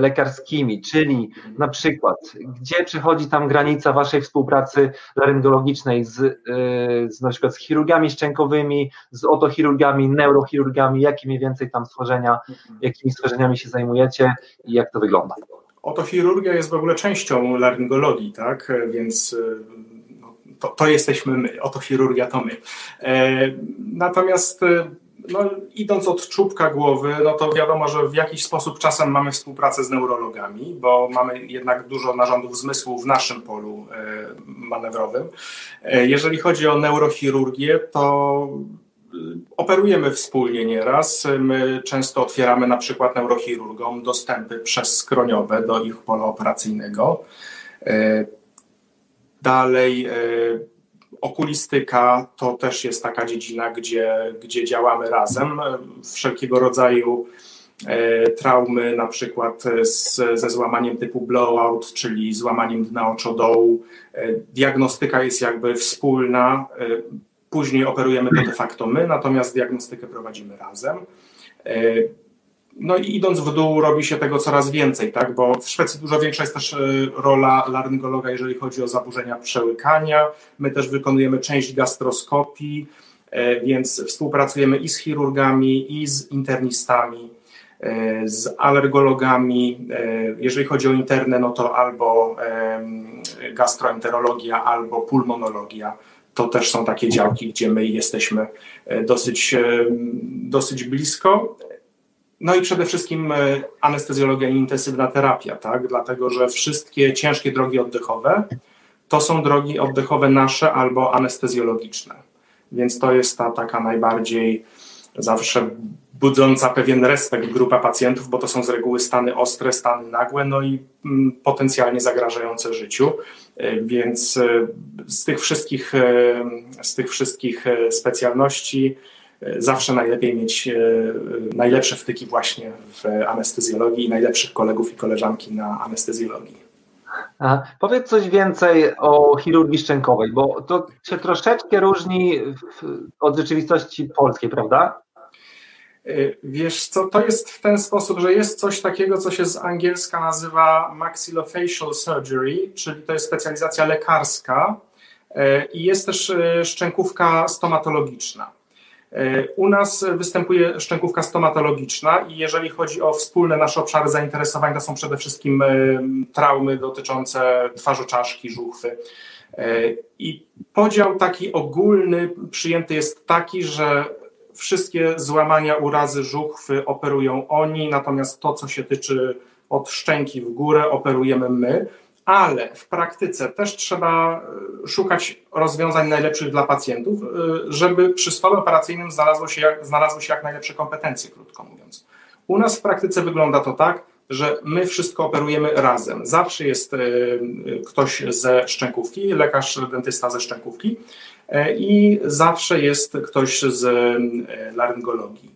lekarskimi, czyli na przykład, gdzie przechodzi tam granica waszej współpracy laryngologicznej z, e, z na przykład z chirurgami szczękowymi, z otochirurgami, neurochirurgami, jakie mniej więcej tam schorzenia, jakimi schorzeniami się zajmujecie i jak to wygląda? Otochirurgia jest w ogóle częścią laryngologii, tak, więc no, to, to jesteśmy my, otochirurgia to my. E, natomiast no, idąc od czubka głowy, no to wiadomo, że w jakiś sposób czasem mamy współpracę z neurologami, bo mamy jednak dużo narządów zmysłu w naszym polu e, manewrowym. E, jeżeli chodzi o neurochirurgię, to e, operujemy wspólnie nieraz. My często otwieramy na przykład neurochirurgom dostępy przez skroniowe do ich pola operacyjnego. Dalej Okulistyka to też jest taka dziedzina, gdzie, gdzie działamy razem. Wszelkiego rodzaju e, traumy, na przykład z, ze złamaniem typu blowout, czyli złamaniem dna oczodołu. E, diagnostyka jest jakby wspólna. E, później operujemy to de facto my, natomiast diagnostykę prowadzimy razem. No i idąc w dół robi się tego coraz więcej, tak? bo w Szwecji dużo większa jest też e, rola laryngologa, jeżeli chodzi o zaburzenia przełykania. My też wykonujemy część gastroskopii, e, więc współpracujemy i z chirurgami, i z internistami, e, z alergologami. Jeżeli chodzi o interne, no to albo gastroenterologia, albo pulmonologia. To też są takie działki, gdzie my jesteśmy dosyć, dosyć blisko. No i przede wszystkim e, anestezjologia i intensywna terapia, tak? dlatego że wszystkie ciężkie drogi oddechowe to są drogi oddechowe nasze albo anestezjologiczne. Więc to jest ta taka najbardziej zawsze budząca pewien respekt grupa pacjentów, bo to są z reguły stany ostre, stany nagłe, no i mm, potencjalnie zagrażające życiu. E, więc e, z tych wszystkich, z tych wszystkich specjalności zawsze najlepiej mieć e, najlepsze wtyki właśnie w anestezjologii i najlepszych kolegów i koleżanki na anestezjologii. Powiedz coś więcej o chirurgii szczękowej, bo to się troszeczkę różni od rzeczywistości polskiej, prawda? E, wiesz co, to jest w ten sposób, że jest coś takiego, co się z angielska nazywa maxillofacial surgery, czyli to jest specjalizacja lekarska e, i jest też szczękówka stomatologiczna. E, u nas występuje szczękówka stomatologiczna i jeżeli chodzi o wspólne nasze obszary zainteresowań, to są przede wszystkim e, traumy dotyczące twarzoczaszki, żuchwy. E, I podział taki ogólny przyjęty jest taki, że wszystkie złamania, urazy żuchwy operują oni, natomiast to, co się tyczy od szczęki w górę, operujemy my ale w praktyce też trzeba e, szukać rozwiązań najlepszych dla pacjentów, e, żeby przy stole operacyjnym znalazło się jak, znalazły się jak najlepsze kompetencje, krótko mówiąc. U nas w praktyce wygląda to tak, że my wszystko operujemy razem. Zawsze jest e, ktoś ze szczękówki, lekarz, dentysta ze szczękówki i zawsze jest ktoś z laryngologii.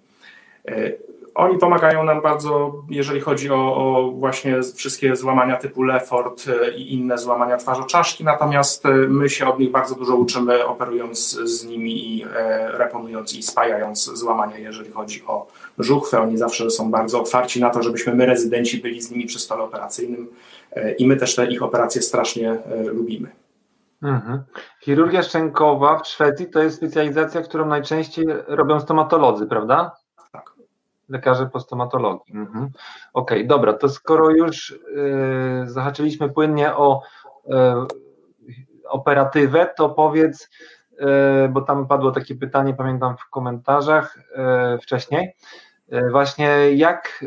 Oni pomagają nam bardzo, jeżeli chodzi o, o, właśnie wszystkie złamania typu Lefort e, i inne złamania twarzoczaszki, natomiast e, my się od nich bardzo dużo uczymy, operując z nimi i e, reponując i spajając złamania, jeżeli chodzi o żuchwę. Oni zawsze są bardzo otwarci na to, żebyśmy my, rezydenci, byli z nimi przy stole operacyjnym i my też te ich operacje strasznie lubimy. Mhm. Chirurgia szczękowa w Szwecji to jest specjalizacja, którą najczęściej robią stomatolodzy, prawda? Lekarze po stomatologii. Mhm. Okej, dobra, to skoro już y, zahaczyliśmy płynnie o y, operatywę, to powiedz, y, bo tam padło takie pytanie, pamiętam w komentarzach wcześniej, właśnie jak,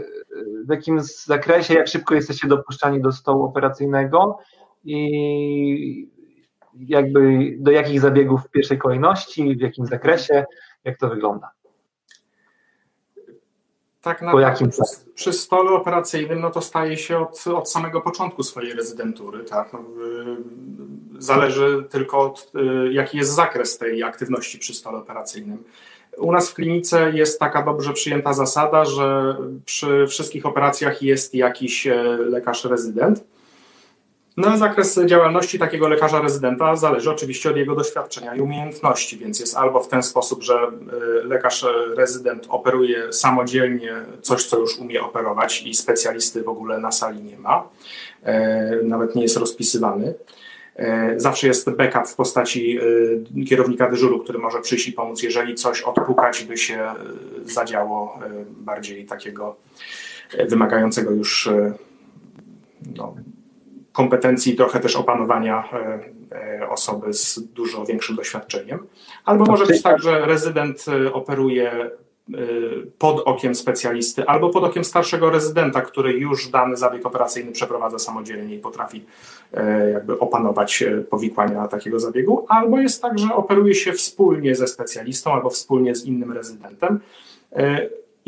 w jakim zakresie, jak szybko jesteście dopuszczani do stołu operacyjnego i jakby do jakich zabiegów w pierwszej kolejności, w jakim zakresie, jak to wygląda? Tak naprawdę przy, przy, stole operacyjnym no to staje się od, od samego początku swojej rezydentury. Tak? No, zależy tylko od jaki jest zakres tej aktywności przy stole operacyjnym. U nas w klinice jest taka dobrze przyjęta zasada, że przy wszystkich operacjach jest jakiś lekarz rezydent no, zakres działalności takiego lekarza rezydenta zależy oczywiście od jego doświadczenia i umiejętności, więc jest albo w ten sposób, że y, lekarz rezydent operuje samodzielnie coś, co już umie operować i specjalisty w ogóle na sali nie ma, e, nawet nie jest rozpisywany. E, zawsze jest backup w postaci y, kierownika dyżuru, który może przyjść i pomóc, jeżeli coś odpukać by się y, zadziało bardziej takiego wymagającego już no, kompetencji, trochę też opanowania e, e, osoby z dużo większym doświadczeniem. Albo może być tak, że rezydent e, operuje pod okiem specjalisty albo pod okiem starszego rezydenta, który już dany zabieg operacyjny przeprowadza samodzielnie i potrafi jakby opanować powikłania takiego zabiegu, albo jest tak, że operuje się wspólnie ze specjalistą albo wspólnie z innym rezydentem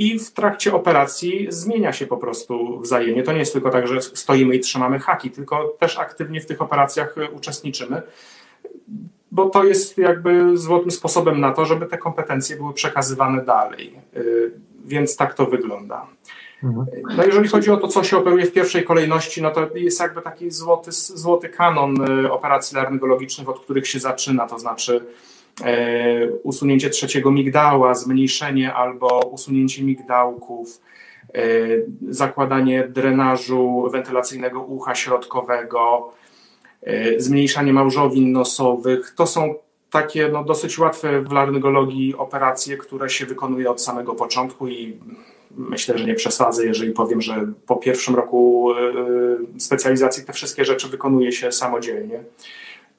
i w trakcie operacji zmienia się po prostu wzajemnie. To nie jest tylko tak, że stoimy i trzymamy haki, tylko też aktywnie w tych operacjach e, uczestniczymy, bo to jest jakby złotym sposobem na to, żeby te kompetencje były przekazywane dalej. E, więc tak to wygląda. Mhm. No jeżeli chodzi o to, co się operuje w pierwszej kolejności, no to jest jakby taki złoty, złoty kanon e, operacji laryngologicznych, od których się zaczyna, to znaczy usunięcie trzeciego migdała, zmniejszenie albo usunięcie migdałków, e, zakładanie drenażu wentylacyjnego ucha środkowego, e, zmniejszanie małżowin nosowych. To są takie no, dosyć łatwe w laryngologii operacje, które się wykonuje od samego początku i myślę, że nie przesadzę, jeżeli powiem, że po pierwszym roku specjalizacji te wszystkie rzeczy wykonuje się samodzielnie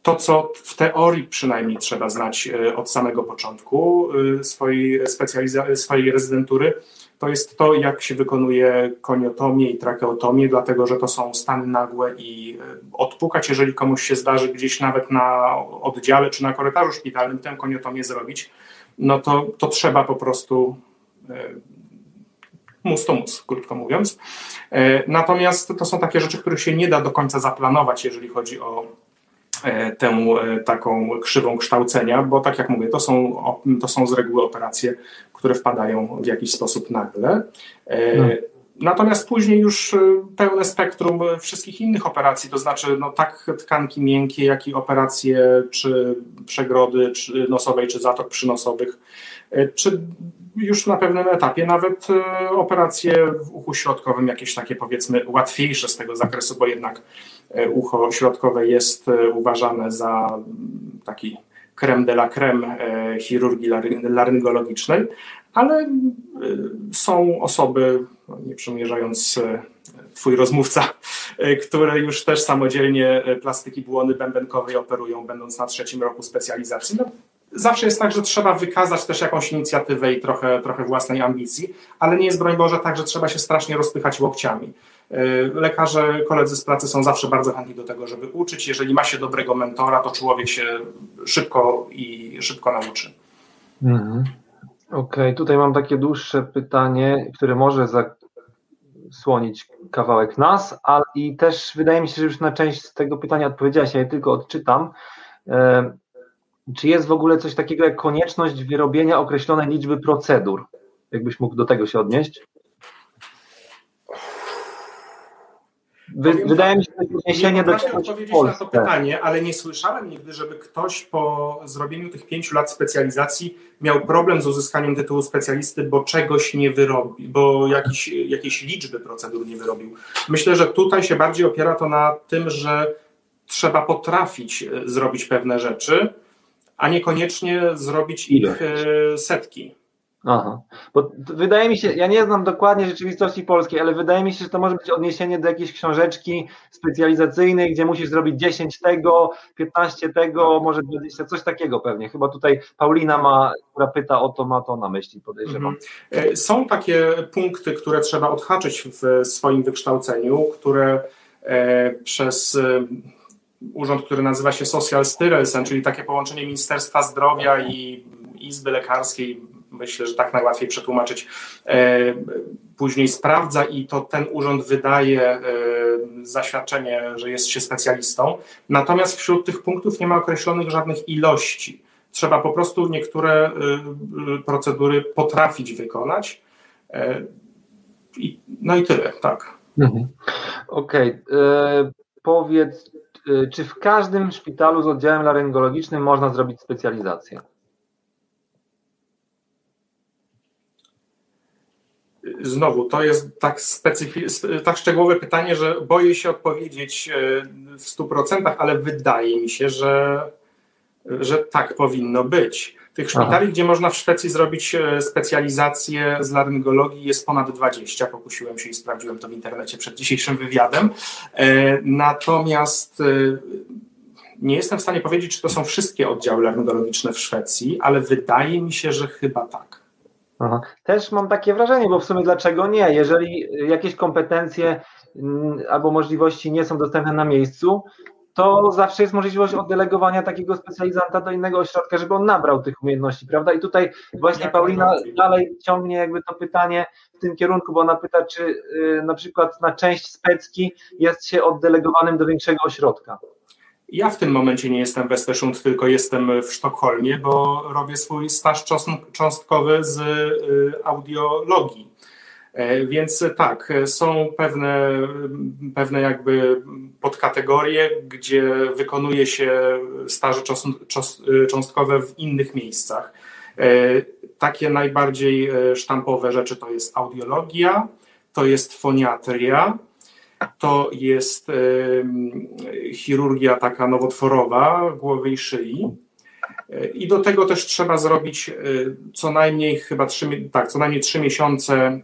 to, co w teorii przynajmniej trzeba znać e, od samego początku e, swojej, swojej rezydentury, to jest to, jak się wykonuje koniotomię i trakeotomię, dlatego że to są stany nagłe i e, odpukać, jeżeli komuś się zdarzy gdzieś nawet na oddziale czy na korytarzu szpitalnym tę koniotomię zrobić, no to, to trzeba po prostu mus to mus, krótko mówiąc. Natomiast to są takie rzeczy, których się nie da do końca zaplanować, jeżeli chodzi o E, tę e, taką krzywą kształcenia, bo tak jak mówię, to są, to są z reguły operacje, które wpadają w jakiś sposób nagle. E, no. Natomiast później już pełne spektrum wszystkich innych operacji, to znaczy no, tak tkanki miękkie, jak i operacje czy przegrody czy nosowej, czy zatok przynosowych, czy już na pewnym etapie nawet operacje w uchu środkowym, jakieś takie powiedzmy łatwiejsze z tego zakresu, bo jednak E, ucho środkowe jest e, uważane za taki creme de la creme e, chirurgii laryngologicznej, ale są osoby, no, nie przymierzając twój rozmówca, które już też samodzielnie plastyki błony bębenkowej operują, będąc na trzecim roku specjalizacji. No, zawsze jest tak, że trzeba wykazać też jakąś inicjatywę i trochę, trochę własnej ambicji, ale nie jest broń Boże tak, że trzeba się strasznie rozpychać łokciami. E, lekarze, koledzy z pracy są zawsze bardzo chętni do tego, żeby uczyć. Jeżeli ma się dobrego mentora, to człowiek się szybko i szybko nauczy. Mhm. Okej, okay. tutaj mam takie dłuższe pytanie, które może zasłonić kawałek nas, ale i też wydaje mi się, że już na część tego pytania odpowiedziałaś, ja je tylko odczytam. Czy jest w ogóle coś takiego jak konieczność wyrobienia określonej liczby procedur? Jakbyś mógł do tego się odnieść? Wy, wydaje mi się, że odniesienie do czegoś odpowiedzieć na to pytanie, ale nie słyszałem nigdy, żeby ktoś po zrobieniu tych pięciu lat specjalizacji miał problem z uzyskaniem tytułu specjalisty, bo czegoś nie wyrobi, bo jakiś, jakiejś liczby procedur nie wyrobił. Myślę, że tutaj się bardziej opiera to na tym, że trzeba potrafić e, zrobić pewne rzeczy, a niekoniecznie zrobić ich e, setki. Aha, bo wydaje mi się, ja nie znam dokładnie rzeczywistości polskiej, ale wydaje mi się, że to może być odniesienie do jakiejś książeczki specjalizacyjnej, gdzie musisz zrobić 10 tego, 15 tego, może 20, coś takiego pewnie. Chyba tutaj Paulina ma, która pyta o to, ma to na myśli, podejrzewam. Mhm. E, są takie punkty, które trzeba odhaczyć w swoim wykształceniu, które e, przez urząd, który nazywa się Social Styrelsen, czyli takie połączenie Ministerstwa Zdrowia i Izby Lekarskiej myślę, że tak najłatwiej przetłumaczyć, e, później sprawdza i to ten urząd wydaje e, zaświadczenie, że jest się specjalistą. Natomiast wśród tych punktów nie ma określonych żadnych ilości. Trzeba po prostu niektóre procedury potrafić wykonać. No i tyle, tak. Mhm. Okej. Okay. Powiedz, czy w każdym szpitalu z oddziałem laryngologicznym można zrobić specjalizację? Znowu, to jest tak, tak szczegółowe pytanie, że boję się odpowiedzieć e, w 100%, ale wydaje mi się, że, że tak powinno być. Tych szpitali, Aha. gdzie można w Szwecji zrobić e, specjalizację z laryngologii jest ponad 20. Pokusiłem się i sprawdziłem to w internecie przed dzisiejszym wywiadem. E, natomiast nie jestem w stanie powiedzieć, czy to są wszystkie oddziały laryngologiczne w Szwecji, ale wydaje mi się, że chyba tak. Aha. Też mam takie wrażenie, bo w sumie dlaczego nie? Jeżeli jakieś kompetencje mm, albo możliwości nie są dostępne na miejscu, to zawsze jest możliwość oddelegowania takiego specjalizanta do innego ośrodka, żeby on nabrał tych umiejętności, prawda? I tutaj właśnie Paulina dalej ciągnie jakby to pytanie w tym kierunku, bo ona pyta, czy y, na przykład na część specki jest się oddelegowanym do większego ośrodka. Ja w tym momencie nie jestem w Östersund, tylko jestem w Sztokholmie, bo robię swój staż cząstkowy z y, audiologii. E, więc tak, są pewne, pewne jakby podkategorie, gdzie wykonuje się staże cząstkowe w innych miejscach. E, takie najbardziej e, sztampowe rzeczy to jest audiologia, to jest foniatria, to jest chirurgia taka nowotworowa głowy i szyi. I do tego też trzeba zrobić e, co najmniej chyba trzy, tak, co najmniej trzy miesiące e,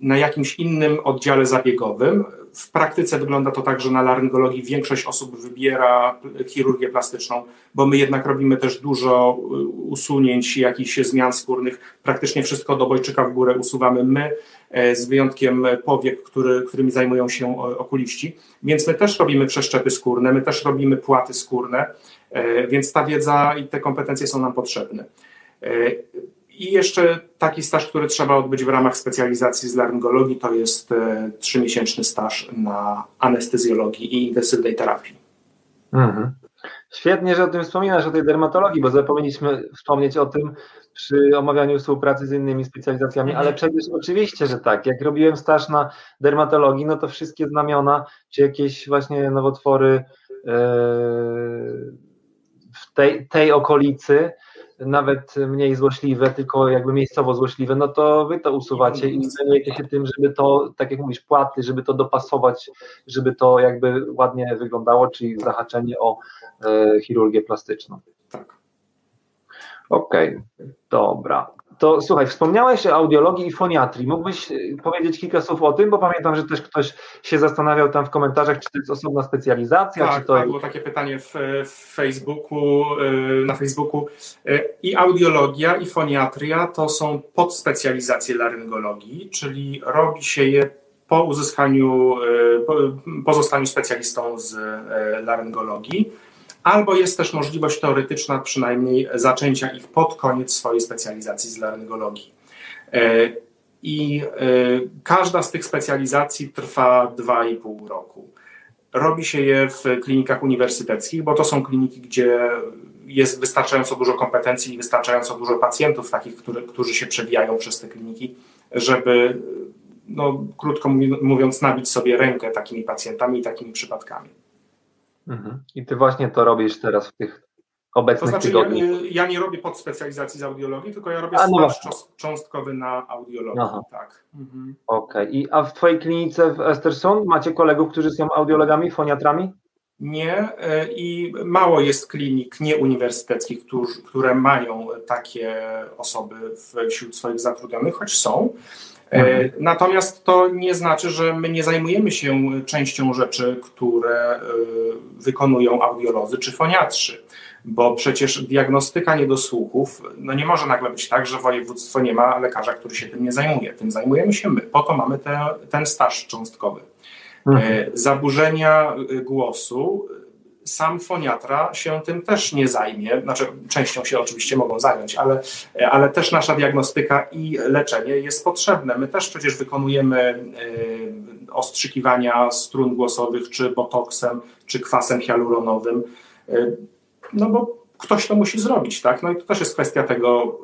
na jakimś innym oddziale zabiegowym. W praktyce wygląda to tak, że na laryngologii większość osób wybiera chirurgię plastyczną, bo my jednak robimy też dużo e, usunięć, jakichś zmian skórnych. Praktycznie wszystko do bojczyka w górę usuwamy my. E, z wyjątkiem powiek, który, którymi zajmują się okuliści. Więc my też robimy przeszczepy skórne, my też robimy płaty skórne, e, więc ta wiedza i te kompetencje są nam potrzebne. E, I jeszcze taki staż, który trzeba odbyć w ramach specjalizacji z laryngologii, to jest trzymiesięczny staż na anestezjologii i intensywnej terapii. Mhm. Świetnie, że o tym wspominasz, o tej dermatologii, bo zapomnieliśmy wspomnieć o tym przy omawianiu współpracy z innymi specjalizacjami, ale mhm. przecież oczywiście, że tak. Jak robiłem staż na dermatologii, no to wszystkie znamiona, czy jakieś właśnie nowotwory e, w tej, tej okolicy, nawet mniej złośliwe, tylko jakby miejscowo złośliwe, no to wy to usuwacie i zajmujecie się tym, żeby to, tak jak mówisz, płaty, żeby to dopasować, żeby to jakby ładnie wyglądało, czyli zahaczenie o e, chirurgię plastyczną. Tak. Okej, okay. dobra. To słuchaj, wspomniałeś o audiologii i foniatrii. Mógłbyś y, powiedzieć kilka słów o tym, bo pamiętam, że też ktoś się zastanawiał tam w komentarzach, czy to jest osobna specjalizacja. Tak, czy to... tak było takie pytanie w, w Facebooku, y, na Facebooku. Y, I audiologia, i foniatria to są podspecjalizacje laryngologii, czyli robi się je po uzyskaniu, po, po zostaniu specjalistą z laryngologii albo jest też możliwość teoretyczna przynajmniej zaczęcia ich pod koniec swojej specjalizacji z laryngologii. E, I e, każda z tych specjalizacji trwa 2,5 roku. Robi się je w klinikach uniwersyteckich, bo to są kliniki, gdzie jest wystarczająco dużo kompetencji i wystarczająco dużo pacjentów, takich, który, którzy się przebijają przez te kliniki, żeby, no, krótko mówiąc, nabić sobie rękę takimi pacjentami i takimi przypadkami. Mhm. I ty właśnie to robisz teraz w tych obecnych to znaczy. Ja, ja, nie robię podspecjalizacji z audiologii, tylko ja robię a, no staż cząstkowy na audiologii. Aha. Tak. Mhm. Okej. Okay. A w twojej klinice w Estersund macie kolegów, którzy są audiologami, foniatrami? Nie e, i mało jest klinik nieuniwersyteckich, które mają takie osoby wśród swoich zatrudnionych, choć są. E, mhm. Natomiast to nie znaczy, że my nie zajmujemy się częścią rzeczy, które e, wykonują audiolodzy czy foniatrzy, bo przecież diagnostyka niedosłuchów, no nie może nagle być tak, że województwo nie ma lekarza, który się tym nie zajmuje. Tym zajmujemy się my, po to mamy te, ten staż cząstkowy. Mhm. E, zaburzenia głosu sam foniatra się tym też nie zajmie, znaczy częścią się oczywiście mogą zająć, ale, ale też nasza diagnostyka i leczenie jest potrzebne. My też przecież wykonujemy e, ostrzykiwania strun głosowych, czy botoksem, czy kwasem hialuronowym, e, no bo ktoś to musi zrobić, tak? No i to też jest kwestia tego,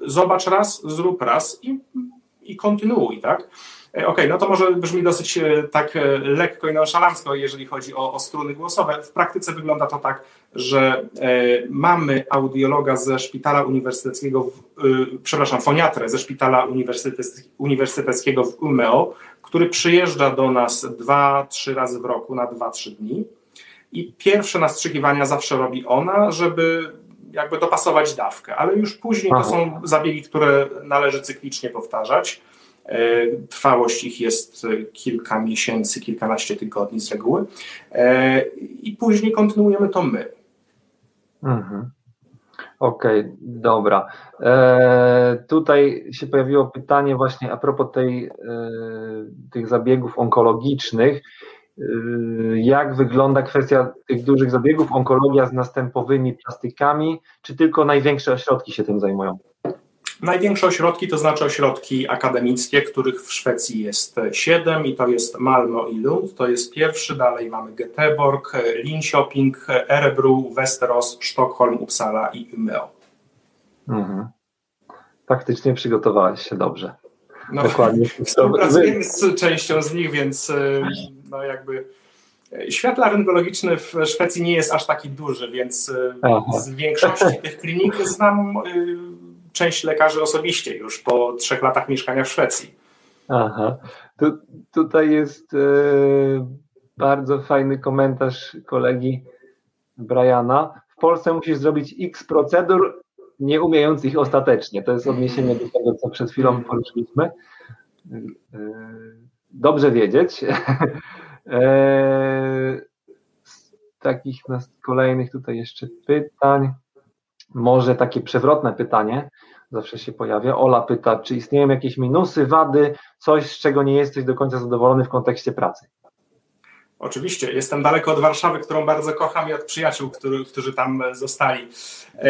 zobacz raz, zrób raz i, i kontynuuj, tak? E, okej, okay, no to może brzmi dosyć e, tak e, lekko i nonszalancko, jeżeli chodzi o, o struny głosowe. W praktyce wygląda to tak, że mamy audiologa ze szpitala uniwersyteckiego, w, przepraszam, foniatrę ze szpitala uniwersyteckiego w Umeo, który przyjeżdża do nas dwa, trzy razy w roku na dwa, trzy dni. I pierwsze nastrzykiwania zawsze robi ona, żeby jakby dopasować dawkę, ale już później to są zabiegi, które należy cyklicznie powtarzać. E, trwałość ich jest kilka miesięcy, kilkanaście tygodni z reguły. E, I później kontynuujemy to my. Mhm. Okej, okay, dobra. E, tutaj się pojawiło pytanie właśnie a propos tej, e, tych zabiegów onkologicznych. E, jak wygląda kwestia tych dużych zabiegów, onkologia z następowymi plastykami, czy tylko największe ośrodki się tym zajmują? Największe ośrodki to znaczy ośrodki akademickie, których w Szwecji jest siedem i to jest Malmö i Lund, to jest pierwszy, dalej mamy Göteborg, Linköping, Erebro, Westeros, Sztokholm, Uppsala i Umeå. Mhm. Faktycznie przygotowałeś się dobrze. No, Dokładnie. Współpracujemy z częścią z nich, więc e, no jakby e, świat laryngologiczny w Szwecji nie jest aż taki duży, więc e, Aha. z większości tych klinik znam część lekarzy osobiście już po trzech latach mieszkania w Szwecji. Aha. Tu, tutaj jest e, bardzo fajny komentarz kolegi Briana. W Polsce musisz zrobić x procedur, nie umiejąc ich ostatecznie. To jest odniesienie do tego, co przed chwilą poruszyliśmy. E, dobrze wiedzieć. E, z takich kolejnych tutaj jeszcze pytań. Może takie przewrotne pytanie zawsze się pojawia. Ola pyta, czy istnieją jakieś minusy, wady, coś, z czego nie jesteś do końca zadowolony w kontekście pracy? Oczywiście, jestem daleko od Warszawy, którą bardzo kocham i od przyjaciół, który, którzy tam zostali. E,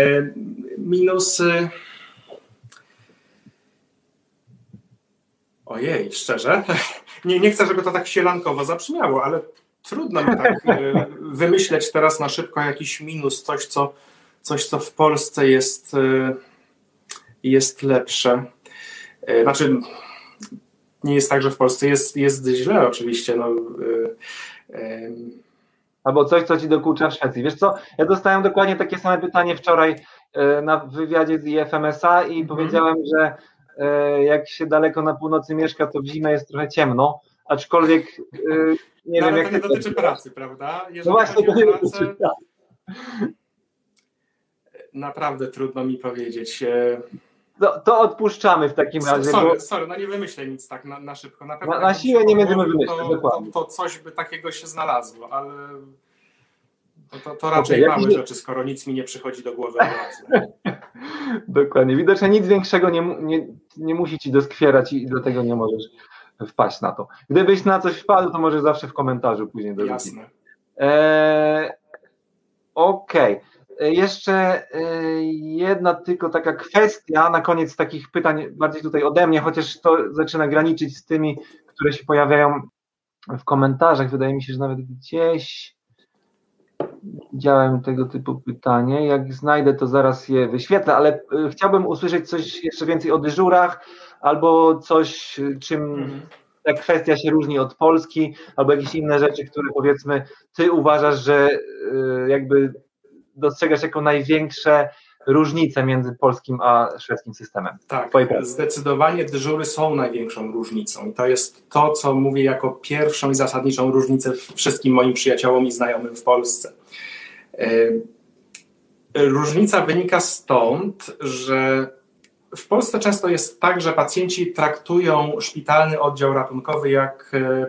minusy. Ojej, szczerze. Nie, nie chcę, żeby to tak sielankowo zabrzmiało, ale trudno mi tak e, wymyśleć teraz na szybko jakiś minus, coś, co coś, co w Polsce jest, e, jest lepsze. E, znaczy, nie jest tak, że w Polsce jest, jest źle, oczywiście. No, e, Albo coś, co ci dokucza w Szwecji. Wiesz co, ja dostałem dokładnie takie same pytanie wczoraj na wywiadzie z IFMSA i mhm. powiedziałem, że jak się daleko na północy mieszka, to w zimę jest trochę ciemno, aczkolwiek nie no, wiem, jak to nie dotyczy pracy, prawda? Jeżeli no właśnie, to nie pracę, dotyczy naprawdę trudno mi powiedzieć. To, to odpuszczamy w takim razie. Sorry, bo... sorry no nie wymyślę nic tak na, na szybko. Na, na, na siłę nie będziemy wymyślać, to, to, to, coś by takiego się znalazło, ale to, to, to raczej okay, małe rzeczy, skoro nic mi nie przychodzi do głowy Dokładnie. Widocznie nic większego nie, nie, nie musi ci doskwierać i dlatego nie możesz wpaść na to. Gdybyś na coś wpadł, to może zawsze w komentarzu później dorzucić. Jasne. Eee, Okej. Okay. E, jeszcze e, jedna tylko taka kwestia na koniec takich pytań, bardziej tutaj ode mnie, chociaż to zaczyna graniczyć z tymi, które się pojawiają w komentarzach. Wydaje mi się, że nawet gdzieś widziałem tego typu pytanie. Jak znajdę, to zaraz je wyświetlę, ale e, chciałbym usłyszeć coś jeszcze więcej o dyżurach albo coś, czym mhm. ta kwestia się różni od Polski, albo jakieś inne rzeczy, które powiedzmy ty uważasz, że jakby dostrzegasz jako największe różnice między polskim a szwedzkim systemem? Tak, zdecydowanie dyżury są największą różnicą i to jest to, co mówię jako pierwszą i zasadniczą różnicę wszystkim moim przyjaciołom i znajomym w Polsce. E, różnica wynika stąd, że w Polsce często jest tak, że pacjenci traktują szpitalny oddział ratunkowy jak e,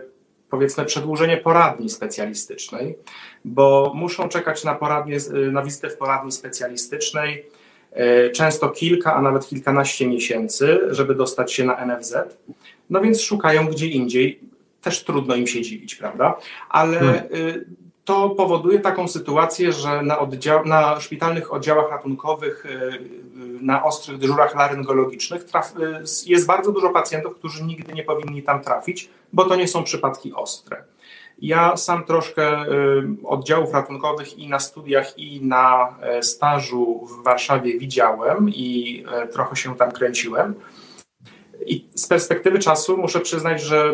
powiedzmy przedłużenie poradni specjalistycznej, bo muszą czekać na, poradnie, na wizytę w poradni specjalistycznej e, często kilka, a nawet kilkanaście miesięcy, żeby dostać się na NFZ. No więc szukają gdzie indziej. Też trudno im się dziwić, prawda? Ale hmm. To powoduje taką sytuację, że na, oddział, na szpitalnych oddziałach ratunkowych, na ostrych dyżurach laryngologicznych traf, jest bardzo dużo pacjentów, którzy nigdy nie powinni tam trafić, bo to nie są przypadki ostre. Ja sam troszkę y, oddziałów ratunkowych i na studiach, i na e, stażu w Warszawie widziałem i e, trochę się tam kręciłem. I z perspektywy czasu muszę przyznać, że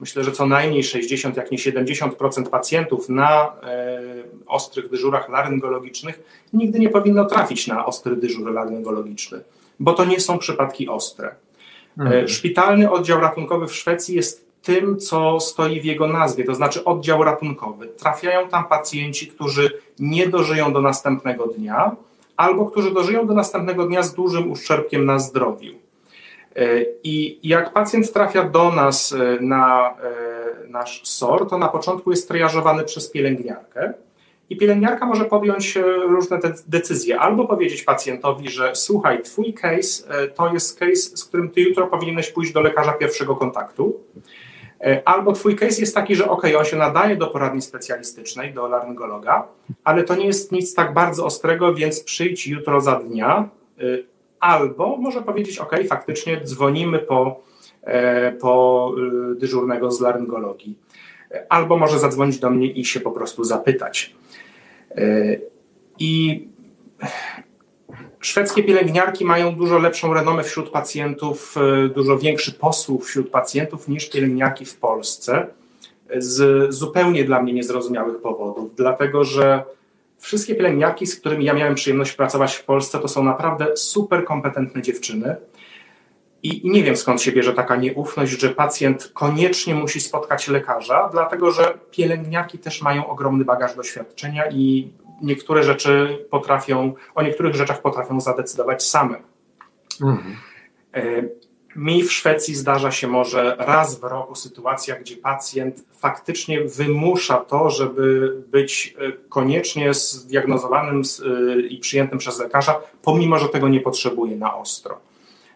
myślę, że co najmniej 60, jak nie 70% pacjentów na e, ostrych dyżurach laryngologicznych nigdy nie powinno trafić na ostry dyżur laryngologiczny, bo to nie są przypadki ostre. Mhm. Szpitalny oddział ratunkowy w Szwecji jest tym, co stoi w jego nazwie, to znaczy oddział ratunkowy. Trafiają tam pacjenci, którzy nie dożyją do następnego dnia, albo którzy dożyją do następnego dnia z dużym uszczerbkiem na zdrowiu. E, I jak pacjent trafia do nas e, na e, nasz SOR, to na początku jest triażowany przez pielęgniarkę. I pielęgniarka może podjąć różne decyzje, albo powiedzieć pacjentowi, że słuchaj, twój case to jest case, z którym ty jutro powinieneś pójść do lekarza pierwszego kontaktu. Albo twój case jest taki, że ok, on się nadaje do poradni specjalistycznej, do laryngologa, ale to nie jest nic tak bardzo ostrego, więc przyjdź jutro za dnia. E, albo może powiedzieć, ok, faktycznie dzwonimy po, e, po dyżurnego z laryngologii. Albo może zadzwonić do mnie i się po prostu zapytać. I Szwedzkie pielęgniarki mają dużo lepszą renomę wśród pacjentów, e, dużo większy posłuch wśród pacjentów niż pielęgniarki w Polsce z zupełnie dla mnie niezrozumiałych powodów, dlatego że wszystkie pielęgniarki, z którymi ja miałem przyjemność pracować w Polsce, to są naprawdę super kompetentne dziewczyny. I nie wiem skąd się bierze taka nieufność, że pacjent koniecznie musi spotkać lekarza, dlatego że pielęgniarki też mają ogromny bagaż doświadczenia i niektóre rzeczy potrafią, o niektórych rzeczach potrafią zadecydować same. Mhm. Mi w Szwecji zdarza się może raz w roku sytuacja, gdzie pacjent faktycznie wymusza to, żeby być e, koniecznie zdiagnozowanym e, i przyjętym przez lekarza, pomimo że tego nie potrzebuje na ostro.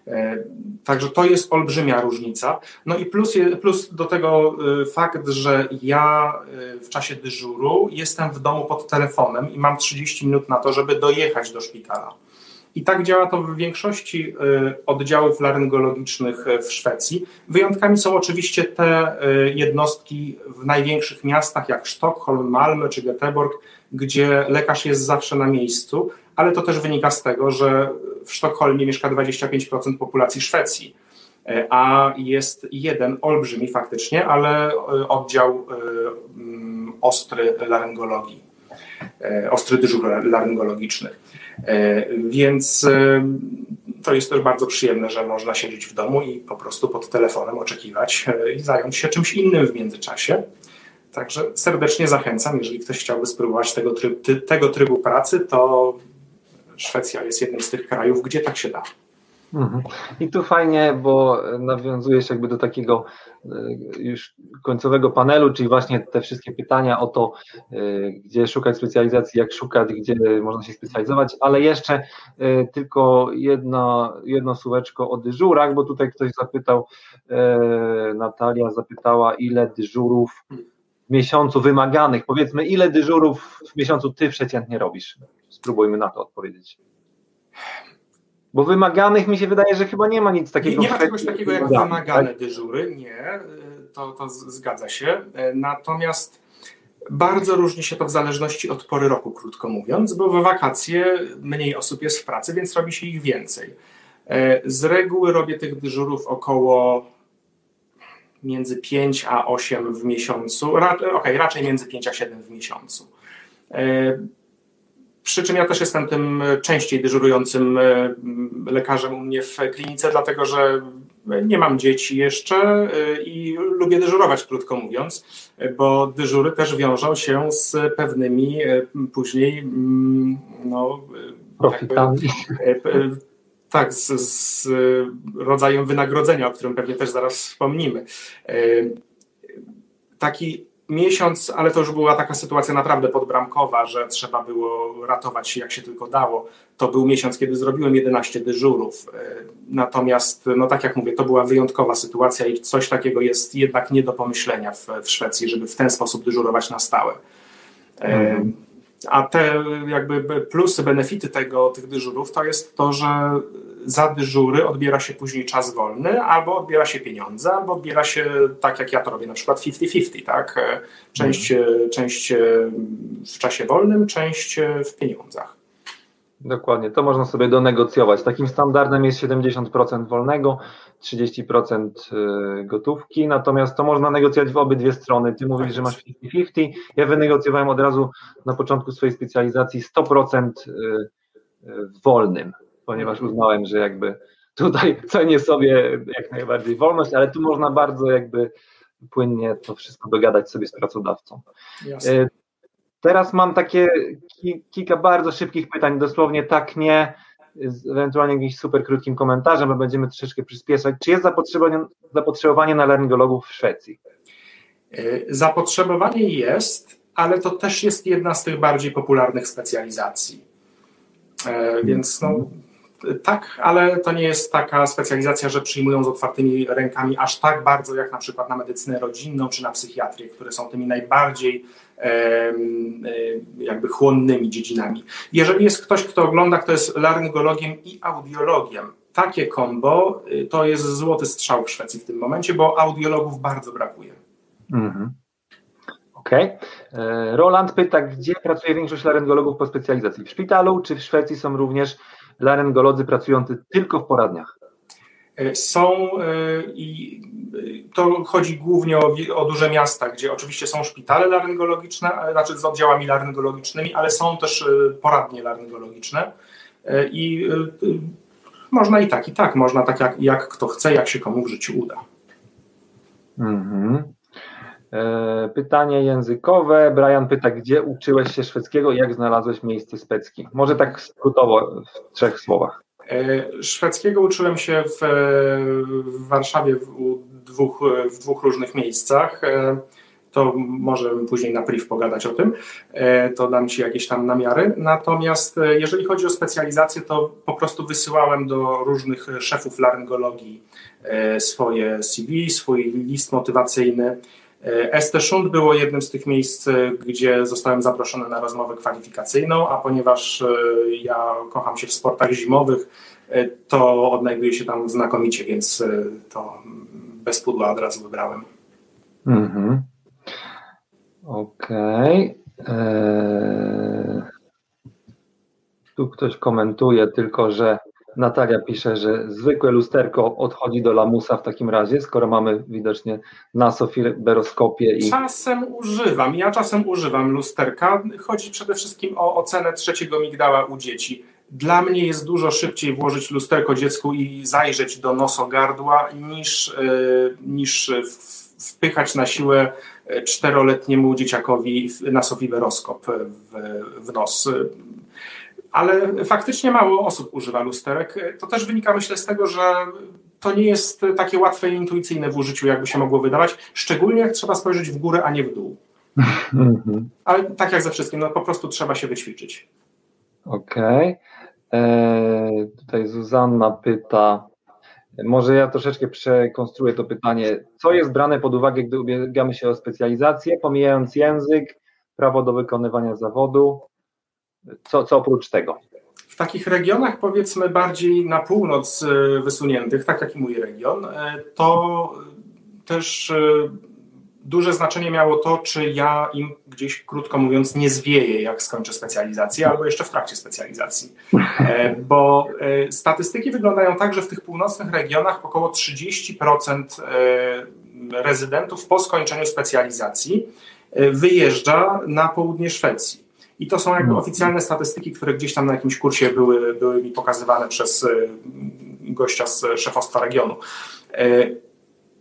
E, także to jest olbrzymia różnica. No i plus, plus do tego fakt, że ja w czasie dyżuru jestem w domu pod telefonem i mam 30 minut na to, żeby dojechać do szpitala. I tak działa to w większości oddziałów laryngologicznych w Szwecji. Wyjątkami są oczywiście te jednostki w największych miastach jak Sztokholm, Malmö czy Göteborg, gdzie lekarz jest zawsze na miejscu, ale to też wynika z tego, że w Sztokholmie mieszka 25% populacji Szwecji, a jest jeden olbrzymi faktycznie, ale oddział mm, ostry laryngologii, ostry dyżur laryngologicznych. Więc to jest też bardzo przyjemne, że można siedzieć w domu i po prostu pod telefonem oczekiwać i zająć się czymś innym w międzyczasie. Także serdecznie zachęcam, jeżeli ktoś chciałby spróbować tego, tryb, tego trybu pracy, to Szwecja jest jednym z tych krajów, gdzie tak się da. Mhm. I tu fajnie, bo nawiązujesz jakby do takiego e, już końcowego panelu, czyli właśnie te wszystkie pytania o to, e, gdzie szukać specjalizacji, jak szukać, gdzie można się specjalizować, ale jeszcze e, tylko jedno, jedno słóweczko o dyżurach, bo tutaj ktoś zapytał, Natalia zapytała, ile dyżurów w miesiącu wymaganych, powiedzmy, ile dyżurów w miesiącu ty przeciętnie robisz? Spróbujmy na to odpowiedzieć. Bo wymaganych mi się wydaje, że chyba nie ma nic takiego. Nie, nie ma czegoś takiego jak wymagane tak? dyżury, nie, to, to zgadza się. Natomiast bardzo różni się to w zależności od pory roku, krótko mówiąc, bo w wakacje mniej osób jest w pracy, więc robi się ich więcej. Z reguły robię tych dyżurów około między 5 a 8 w miesiącu. Okej, okay, raczej między 5 a 7 w miesiącu. Przy czym ja też jestem tym częściej dyżurującym e, lekarzem u mnie w klinice, dlatego że nie mam dzieci jeszcze e, i lubię dyżurować, krótko mówiąc, bo dyżury też wiążą się z pewnymi e, później mm, no, profitami. tak, z, z rodzajem wynagrodzenia, o którym pewnie też zaraz wspomnimy. Taki miesiąc, ale to już była taka sytuacja naprawdę podbramkowa, że trzeba było ratować się jak się tylko dało. To był miesiąc, kiedy zrobiłem 11 dyżurów. E, natomiast, no tak jak mówię, to była wyjątkowa sytuacja i coś takiego jest jednak nie do pomyślenia w, w Szwecji, żeby w ten sposób dyżurować na stałe. Mhm. A te jakby plusy, benefity tego, tych dyżurów to jest to, że za dyżury odbiera się później czas wolny, albo odbiera się pieniądze, albo odbiera się tak jak ja to robię, na przykład 50-50, tak? Część, mhm. część w czasie wolnym, część w pieniądzach. Dokładnie, to można sobie donegocjować. Takim standardem jest 70% wolnego, 30% y, gotówki, natomiast to można negocjować w obydwie strony. Ty mówisz, że masz 50-50, ja wynegocjowałem od razu na początku swojej specjalizacji 100% y, y, wolnym, ponieważ uznałem, że jakby tutaj cenię sobie jak najbardziej wolność, ale tu można bardzo jakby płynnie to wszystko dogadać sobie z pracodawcą. Jasne. Teraz mam takie kilka bardzo szybkich pytań, dosłownie tak, nie, z ewentualnie jakimś super krótkim komentarzem, bo będziemy troszeczkę przyspieszać. Czy jest zapotrzebowanie, zapotrzebowanie na laryngologów w Szwecji? E, zapotrzebowanie jest, ale to też jest jedna z tych bardziej popularnych specjalizacji. E, więc no, tak, ale to nie jest taka specjalizacja, że przyjmują z otwartymi rękami aż tak bardzo, jak na przykład na medycynę rodzinną czy na psychiatrię, które są tymi najbardziej jakby chłonnymi dziedzinami. Jeżeli jest ktoś, kto ogląda, kto jest laryngologiem i audiologiem, takie kombo y, to jest złoty strzał w Szwecji w tym momencie, bo audiologów bardzo brakuje. Mhm. Okej. Okay. E, Roland pyta, gdzie pracuje większość laryngologów po specjalizacji? W szpitalu czy w Szwecji są również laryngolodzy pracujący tylko w poradniach? E, są e, i to chodzi głównie o, o, duże miasta, gdzie oczywiście są szpitale laryngologiczne, znaczy z oddziałami laryngologicznymi, ale są też e, poradnie laryngologiczne i można i tak, i tak, można tak jak, jak kto chce, jak się komu w życiu uda. Mhm. Pytanie językowe. Brian pyta, gdzie uczyłeś się szwedzkiego i jak znalazłeś miejsce specki? Może tak skrótowo w trzech słowach. E, szwedzkiego uczyłem się w, w Warszawie w dwóch, w dwóch różnych miejscach. E, to może później na priv pogadać o tym, e, to dam Ci jakieś tam namiary. Natomiast jeżeli chodzi o specjalizację, to po prostu wysyłałem do różnych szefów laryngologii swoje CV, swój list motywacyjny. Esteszund było jednym z tych miejsc, gdzie zostałem zaproszony na rozmowę kwalifikacyjną, a ponieważ e, ja kocham się w sportach zimowych, e, to odnajduję się tam znakomicie, więc e, to bez pudła od razu wybrałem. Mhm. Okej. Okay. Eee... Tu ktoś komentuje tylko, że Natalia pisze, że zwykłe lusterko odchodzi do lamusa w takim razie, skoro mamy widocznie nasofiberoskopię. I... Czasem używam, ja czasem używam lusterka. Chodzi przede wszystkim o ocenę trzeciego migdała u dzieci. Dla mnie jest dużo szybciej włożyć lusterko dziecku i zajrzeć do nosogardła niż, e, niż wpychać na siłę e, czteroletniemu dzieciakowi nasofiberoskop w, w nos ale faktycznie mało osób używa lusterek. To też wynika, myślę, z tego, że to nie jest takie łatwe i intuicyjne w użyciu, jakby się mogło wydawać, szczególnie jak trzeba spojrzeć w górę, a nie w dół. Mhm. Ale tak jak ze wszystkim, no po prostu trzeba się wyćwiczyć. Okej. Okay. E, tutaj Zuzanna pyta, może ja troszeczkę przekonstruuję to pytanie. Co jest brane pod uwagę, gdy ubiegamy się o specjalizację, pomijając język, prawo do wykonywania zawodu, co, co oprócz tego? W takich regionach, powiedzmy, bardziej na północ e, wysuniętych, tak jak i mój region, e, to też e, duże znaczenie miało to, czy ja im gdzieś, krótko mówiąc, nie zwieję, jak skończę specjalizację, albo jeszcze w trakcie specjalizacji. Bo statystyki wyglądają tak, że w tych północnych regionach około 30% rezydentów po skończeniu specjalizacji wyjeżdża na południe Szwecji. I to są jakby mhm. oficjalne statystyki, które gdzieś tam na jakimś kursie były, były mi pokazywane przez e, gościa z szefostwa regionu. E,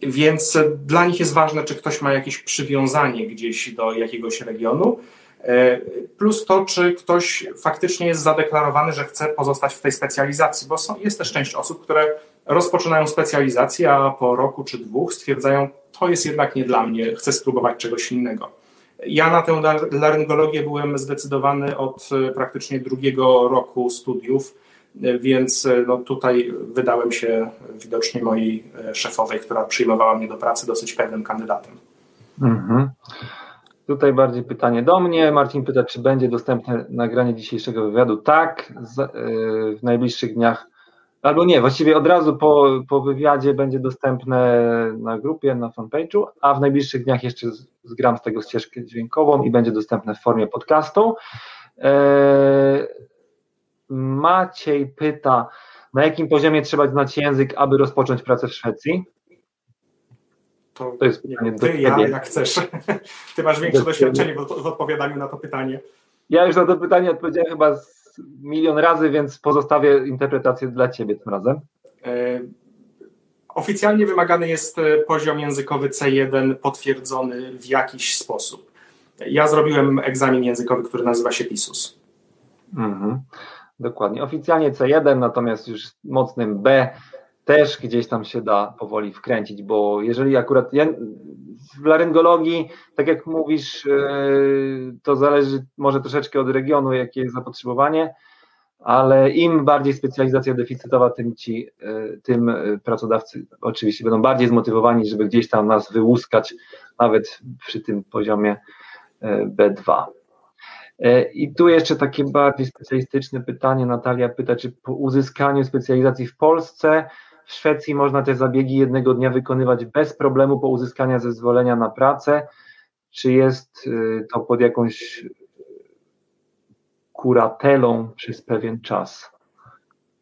więc dla nich jest ważne, czy ktoś ma jakieś przywiązanie gdzieś do jakiegoś regionu, e, plus to, czy ktoś faktycznie jest zadeklarowany, że chce pozostać w tej specjalizacji, bo są, jest też część osób, które rozpoczynają specjalizację, a po roku czy dwóch stwierdzają, to jest jednak nie dla mnie, chcę spróbować czegoś innego. Ja na tę laryngologię byłem zdecydowany od e, praktycznie drugiego roku studiów, e, więc e, no tutaj wydałem się widocznie mojej szefowej, która przyjmowała mnie do pracy, dosyć pewnym kandydatem. Mhm. Tutaj bardziej pytanie do mnie. Marcin pyta, czy będzie dostępne nagranie dzisiejszego wywiadu. Tak, w najbliższych dniach, albo nie, właściwie od razu po, po wywiadzie będzie dostępne na grupie, na fanpage'u, a w najbliższych dniach jeszcze zgram z tego ścieżkę dźwiękową i będzie dostępne w formie podcastu. Yy, Maciej pyta, na jakim poziomie trzeba znać język, aby rozpocząć pracę w Szwecji? To, to jest pytanie do ty, ja, jak chcesz. Ty masz większe doświadczenie w, w odpowiadaniu na to pytanie. Ja już na to pytanie odpowiedziałem chyba milion razy, więc pozostawię interpretację dla Ciebie tym razem. E, oficjalnie wymagany jest e, poziom językowy C1 potwierdzony w jakiś sposób. Ja zrobiłem egzamin językowy, który nazywa się PISUS. Mhm. Dokładnie. Oficjalnie C1, natomiast już mocnym B też gdzieś tam się da powoli wkręcić, bo jeżeli akurat ja, w laryngologii, tak jak mówisz, e, to zależy może troszeczkę od regionu, jakie jest zapotrzebowanie, ale im bardziej specjalizacja deficytowa, tym ci, e, tym pracodawcy oczywiście będą bardziej zmotywowani, żeby gdzieś tam nas wyłuskać, nawet przy tym poziomie e, B2. I tu jeszcze takie bardziej specjalistyczne pytanie. Natalia pyta, czy po uzyskaniu specjalizacji w Polsce w Szwecji można te zabiegi jednego dnia wykonywać bez problemu po uzyskaniu zezwolenia na pracę. Czy jest y, to pod jakąś kuratelą przez pewien czas?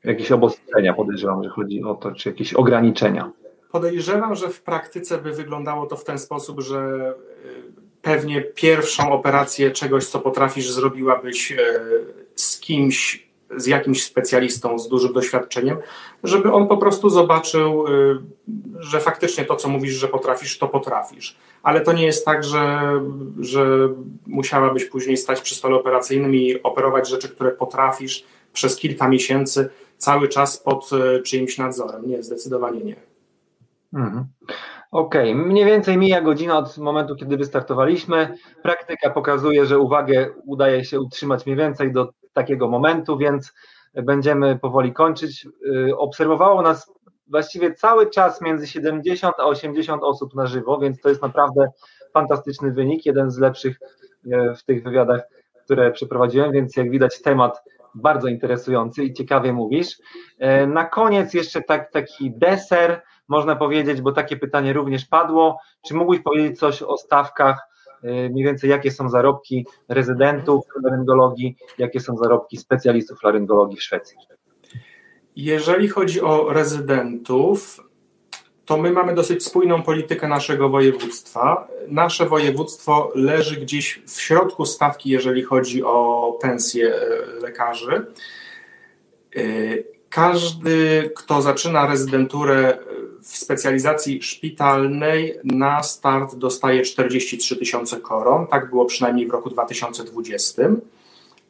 Jakieś obostrzenia podejrzewam, że chodzi o to, czy jakieś ograniczenia? Podejrzewam, że w praktyce by wyglądało to w ten sposób, że y, pewnie pierwszą operację czegoś, co potrafisz, zrobiłabyś y, z kimś z jakimś specjalistą z dużym doświadczeniem, żeby on po prostu zobaczył, y, że faktycznie to, co mówisz, że potrafisz, to potrafisz. Ale to nie jest tak, że, że musiałabyś później stać przy stole operacyjnym i operować rzeczy, które potrafisz przez kilka miesięcy, cały czas pod y, czyimś nadzorem. Nie, zdecydowanie nie. Mhm. Okej, okay. mniej więcej mija godzina od momentu, kiedy wystartowaliśmy. Praktyka pokazuje, że uwagę udaje się utrzymać mniej więcej do takiego momentu, więc będziemy powoli kończyć. Y, obserwowało nas właściwie cały czas między 70 a 80 osób na żywo, więc to jest naprawdę fantastyczny wynik, jeden z lepszych y, w tych wywiadach, które przeprowadziłem, więc jak widać temat bardzo interesujący i ciekawie mówisz. Y, na koniec jeszcze tak, taki deser, można powiedzieć, bo takie pytanie również padło. Czy mógłbyś powiedzieć coś o stawkach mniej więcej jakie są zarobki rezydentów laryngologii, jakie są zarobki specjalistów laryngologii w Szwecji. Jeżeli chodzi o rezydentów, to my mamy dosyć spójną politykę naszego województwa. Nasze województwo leży gdzieś w środku stawki, jeżeli chodzi o pensje e, lekarzy. E, każdy, kto zaczyna rezydenturę w specjalizacji szpitalnej na start dostaje 43 tysiące koron. Tak było przynajmniej w roku 2020.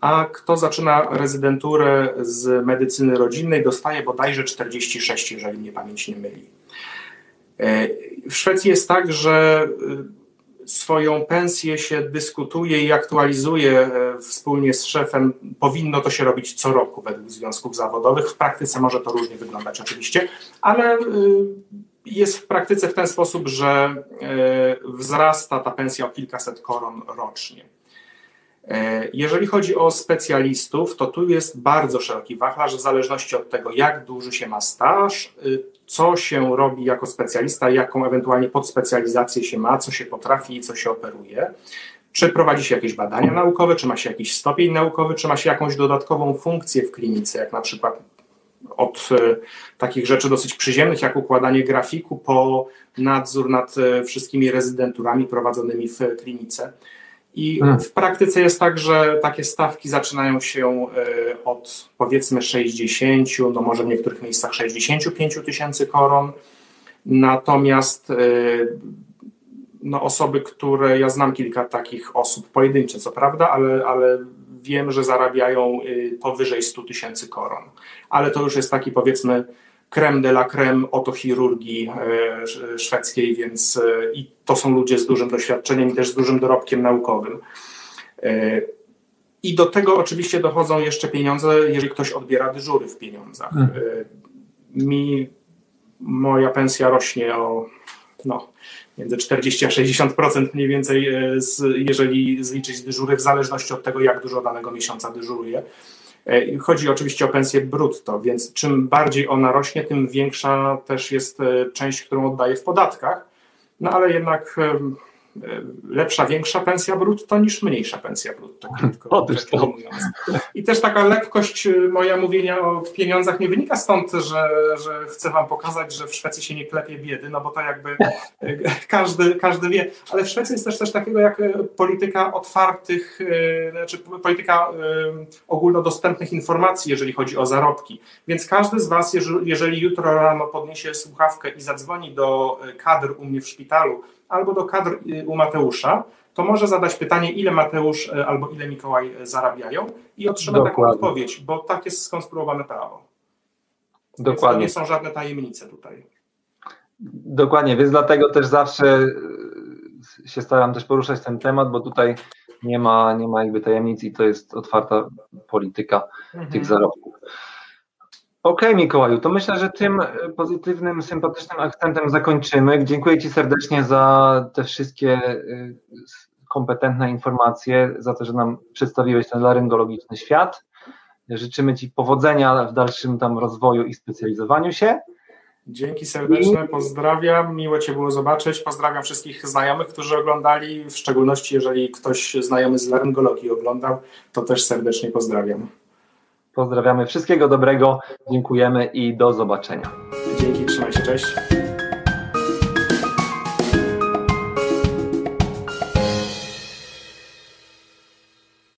A kto zaczyna rezydenturę z medycyny rodzinnej, dostaje bodajże 46, jeżeli mnie pamięć nie myli. E, w Szwecji jest tak, że swoją pensję się dyskutuje i aktualizuje e, wspólnie z szefem. Powinno to się robić co roku według związków zawodowych. W praktyce może to różnie wyglądać oczywiście, ale jest w praktyce w ten sposób, że wzrasta ta pensja o kilkaset koron rocznie. Jeżeli chodzi o specjalistów, to tu jest bardzo szeroki wachlarz w zależności od tego, jak duży się ma staż, co się robi jako specjalista, jaką ewentualnie podspecjalizację się ma, co się potrafi i co się operuje. Czy prowadzi się jakieś badania naukowe, czy ma się jakiś stopień naukowy, czy ma się jakąś dodatkową funkcję w klinice, jak na przykład od e, takich rzeczy dosyć przyziemnych, jak układanie grafiku, po nadzór nad e, wszystkimi rezydenturami prowadzonymi w klinice. I hmm. w praktyce jest tak, że takie stawki zaczynają się e, od powiedzmy 60, no może w niektórych miejscach 65 tysięcy koron. Natomiast e, no osoby, które ja znam kilka takich osób, pojedyncze co prawda, ale, ale wiem, że zarabiają e, powyżej 100 tysięcy koron. Ale to już jest taki powiedzmy creme de la creme otochirurgii e, szwedzkiej, więc e, i to są ludzie z dużym doświadczeniem i też z dużym dorobkiem naukowym. E, I do tego oczywiście dochodzą jeszcze pieniądze, jeżeli ktoś odbiera dyżury w pieniądzach. Hmm. Mi moja pensja rośnie o no, między 40 a 60% mniej więcej, jeżeli zliczyć dyżury, w zależności od tego, jak dużo danego miesiąca dyżuruje. Chodzi oczywiście o pensję brutto, więc czym bardziej ona rośnie, tym większa też jest część, którą oddaje w podatkach. No ale jednak E, lepsza, większa pensja brutto niż mniejsza pensja brutto, krótko Otóż to. mówiąc. I też taka lekkość e, moja mówienia o pieniądzach nie wynika stąd, że, że chcę wam pokazać, że w Szwecji się nie klepie biedy, no bo to jakby e, każdy, każdy wie, ale w Szwecji jest też coś takiego jak polityka otwartych, znaczy polityka ogólnodostępnych informacji, jeżeli chodzi o zarobki. Więc każdy z was, jeżeli jutro rano podniesie słuchawkę i zadzwoni do kadr u mnie w szpitalu, albo do kadr y, u Mateusza, to może zadać pytanie, ile Mateusz y, albo ile Mikołaj y, zarabiają i otrzyma Dokładnie. taką odpowiedź, bo tak jest skonstruowane prawo. Dokładnie. Więc to nie są żadne tajemnice tutaj. Dokładnie, więc dlatego też zawsze się staram też poruszać ten temat, bo tutaj nie ma, nie ma jakby tajemnic i to jest otwarta polityka mhm. tych zarobków. Okej, okay, Mikołaju, to myślę, że tym e, pozytywnym, sympatycznym akcentem zakończymy. Dziękuję Ci serdecznie za te wszystkie e, kompetentne informacje, za to, że nam przedstawiłeś ten laryngologiczny świat. Życzymy Ci powodzenia w dalszym tam rozwoju i specjalizowaniu się. Dzięki serdeczne, pozdrawiam, miło Cię było zobaczyć, pozdrawiam wszystkich znajomych, którzy oglądali, w szczególności jeżeli ktoś znajomy z laryngologii oglądał, to też serdecznie pozdrawiam. Pozdrawiamy, wszystkiego dobrego, dziękujemy i do zobaczenia. Dzięki, trzymaj się, cześć.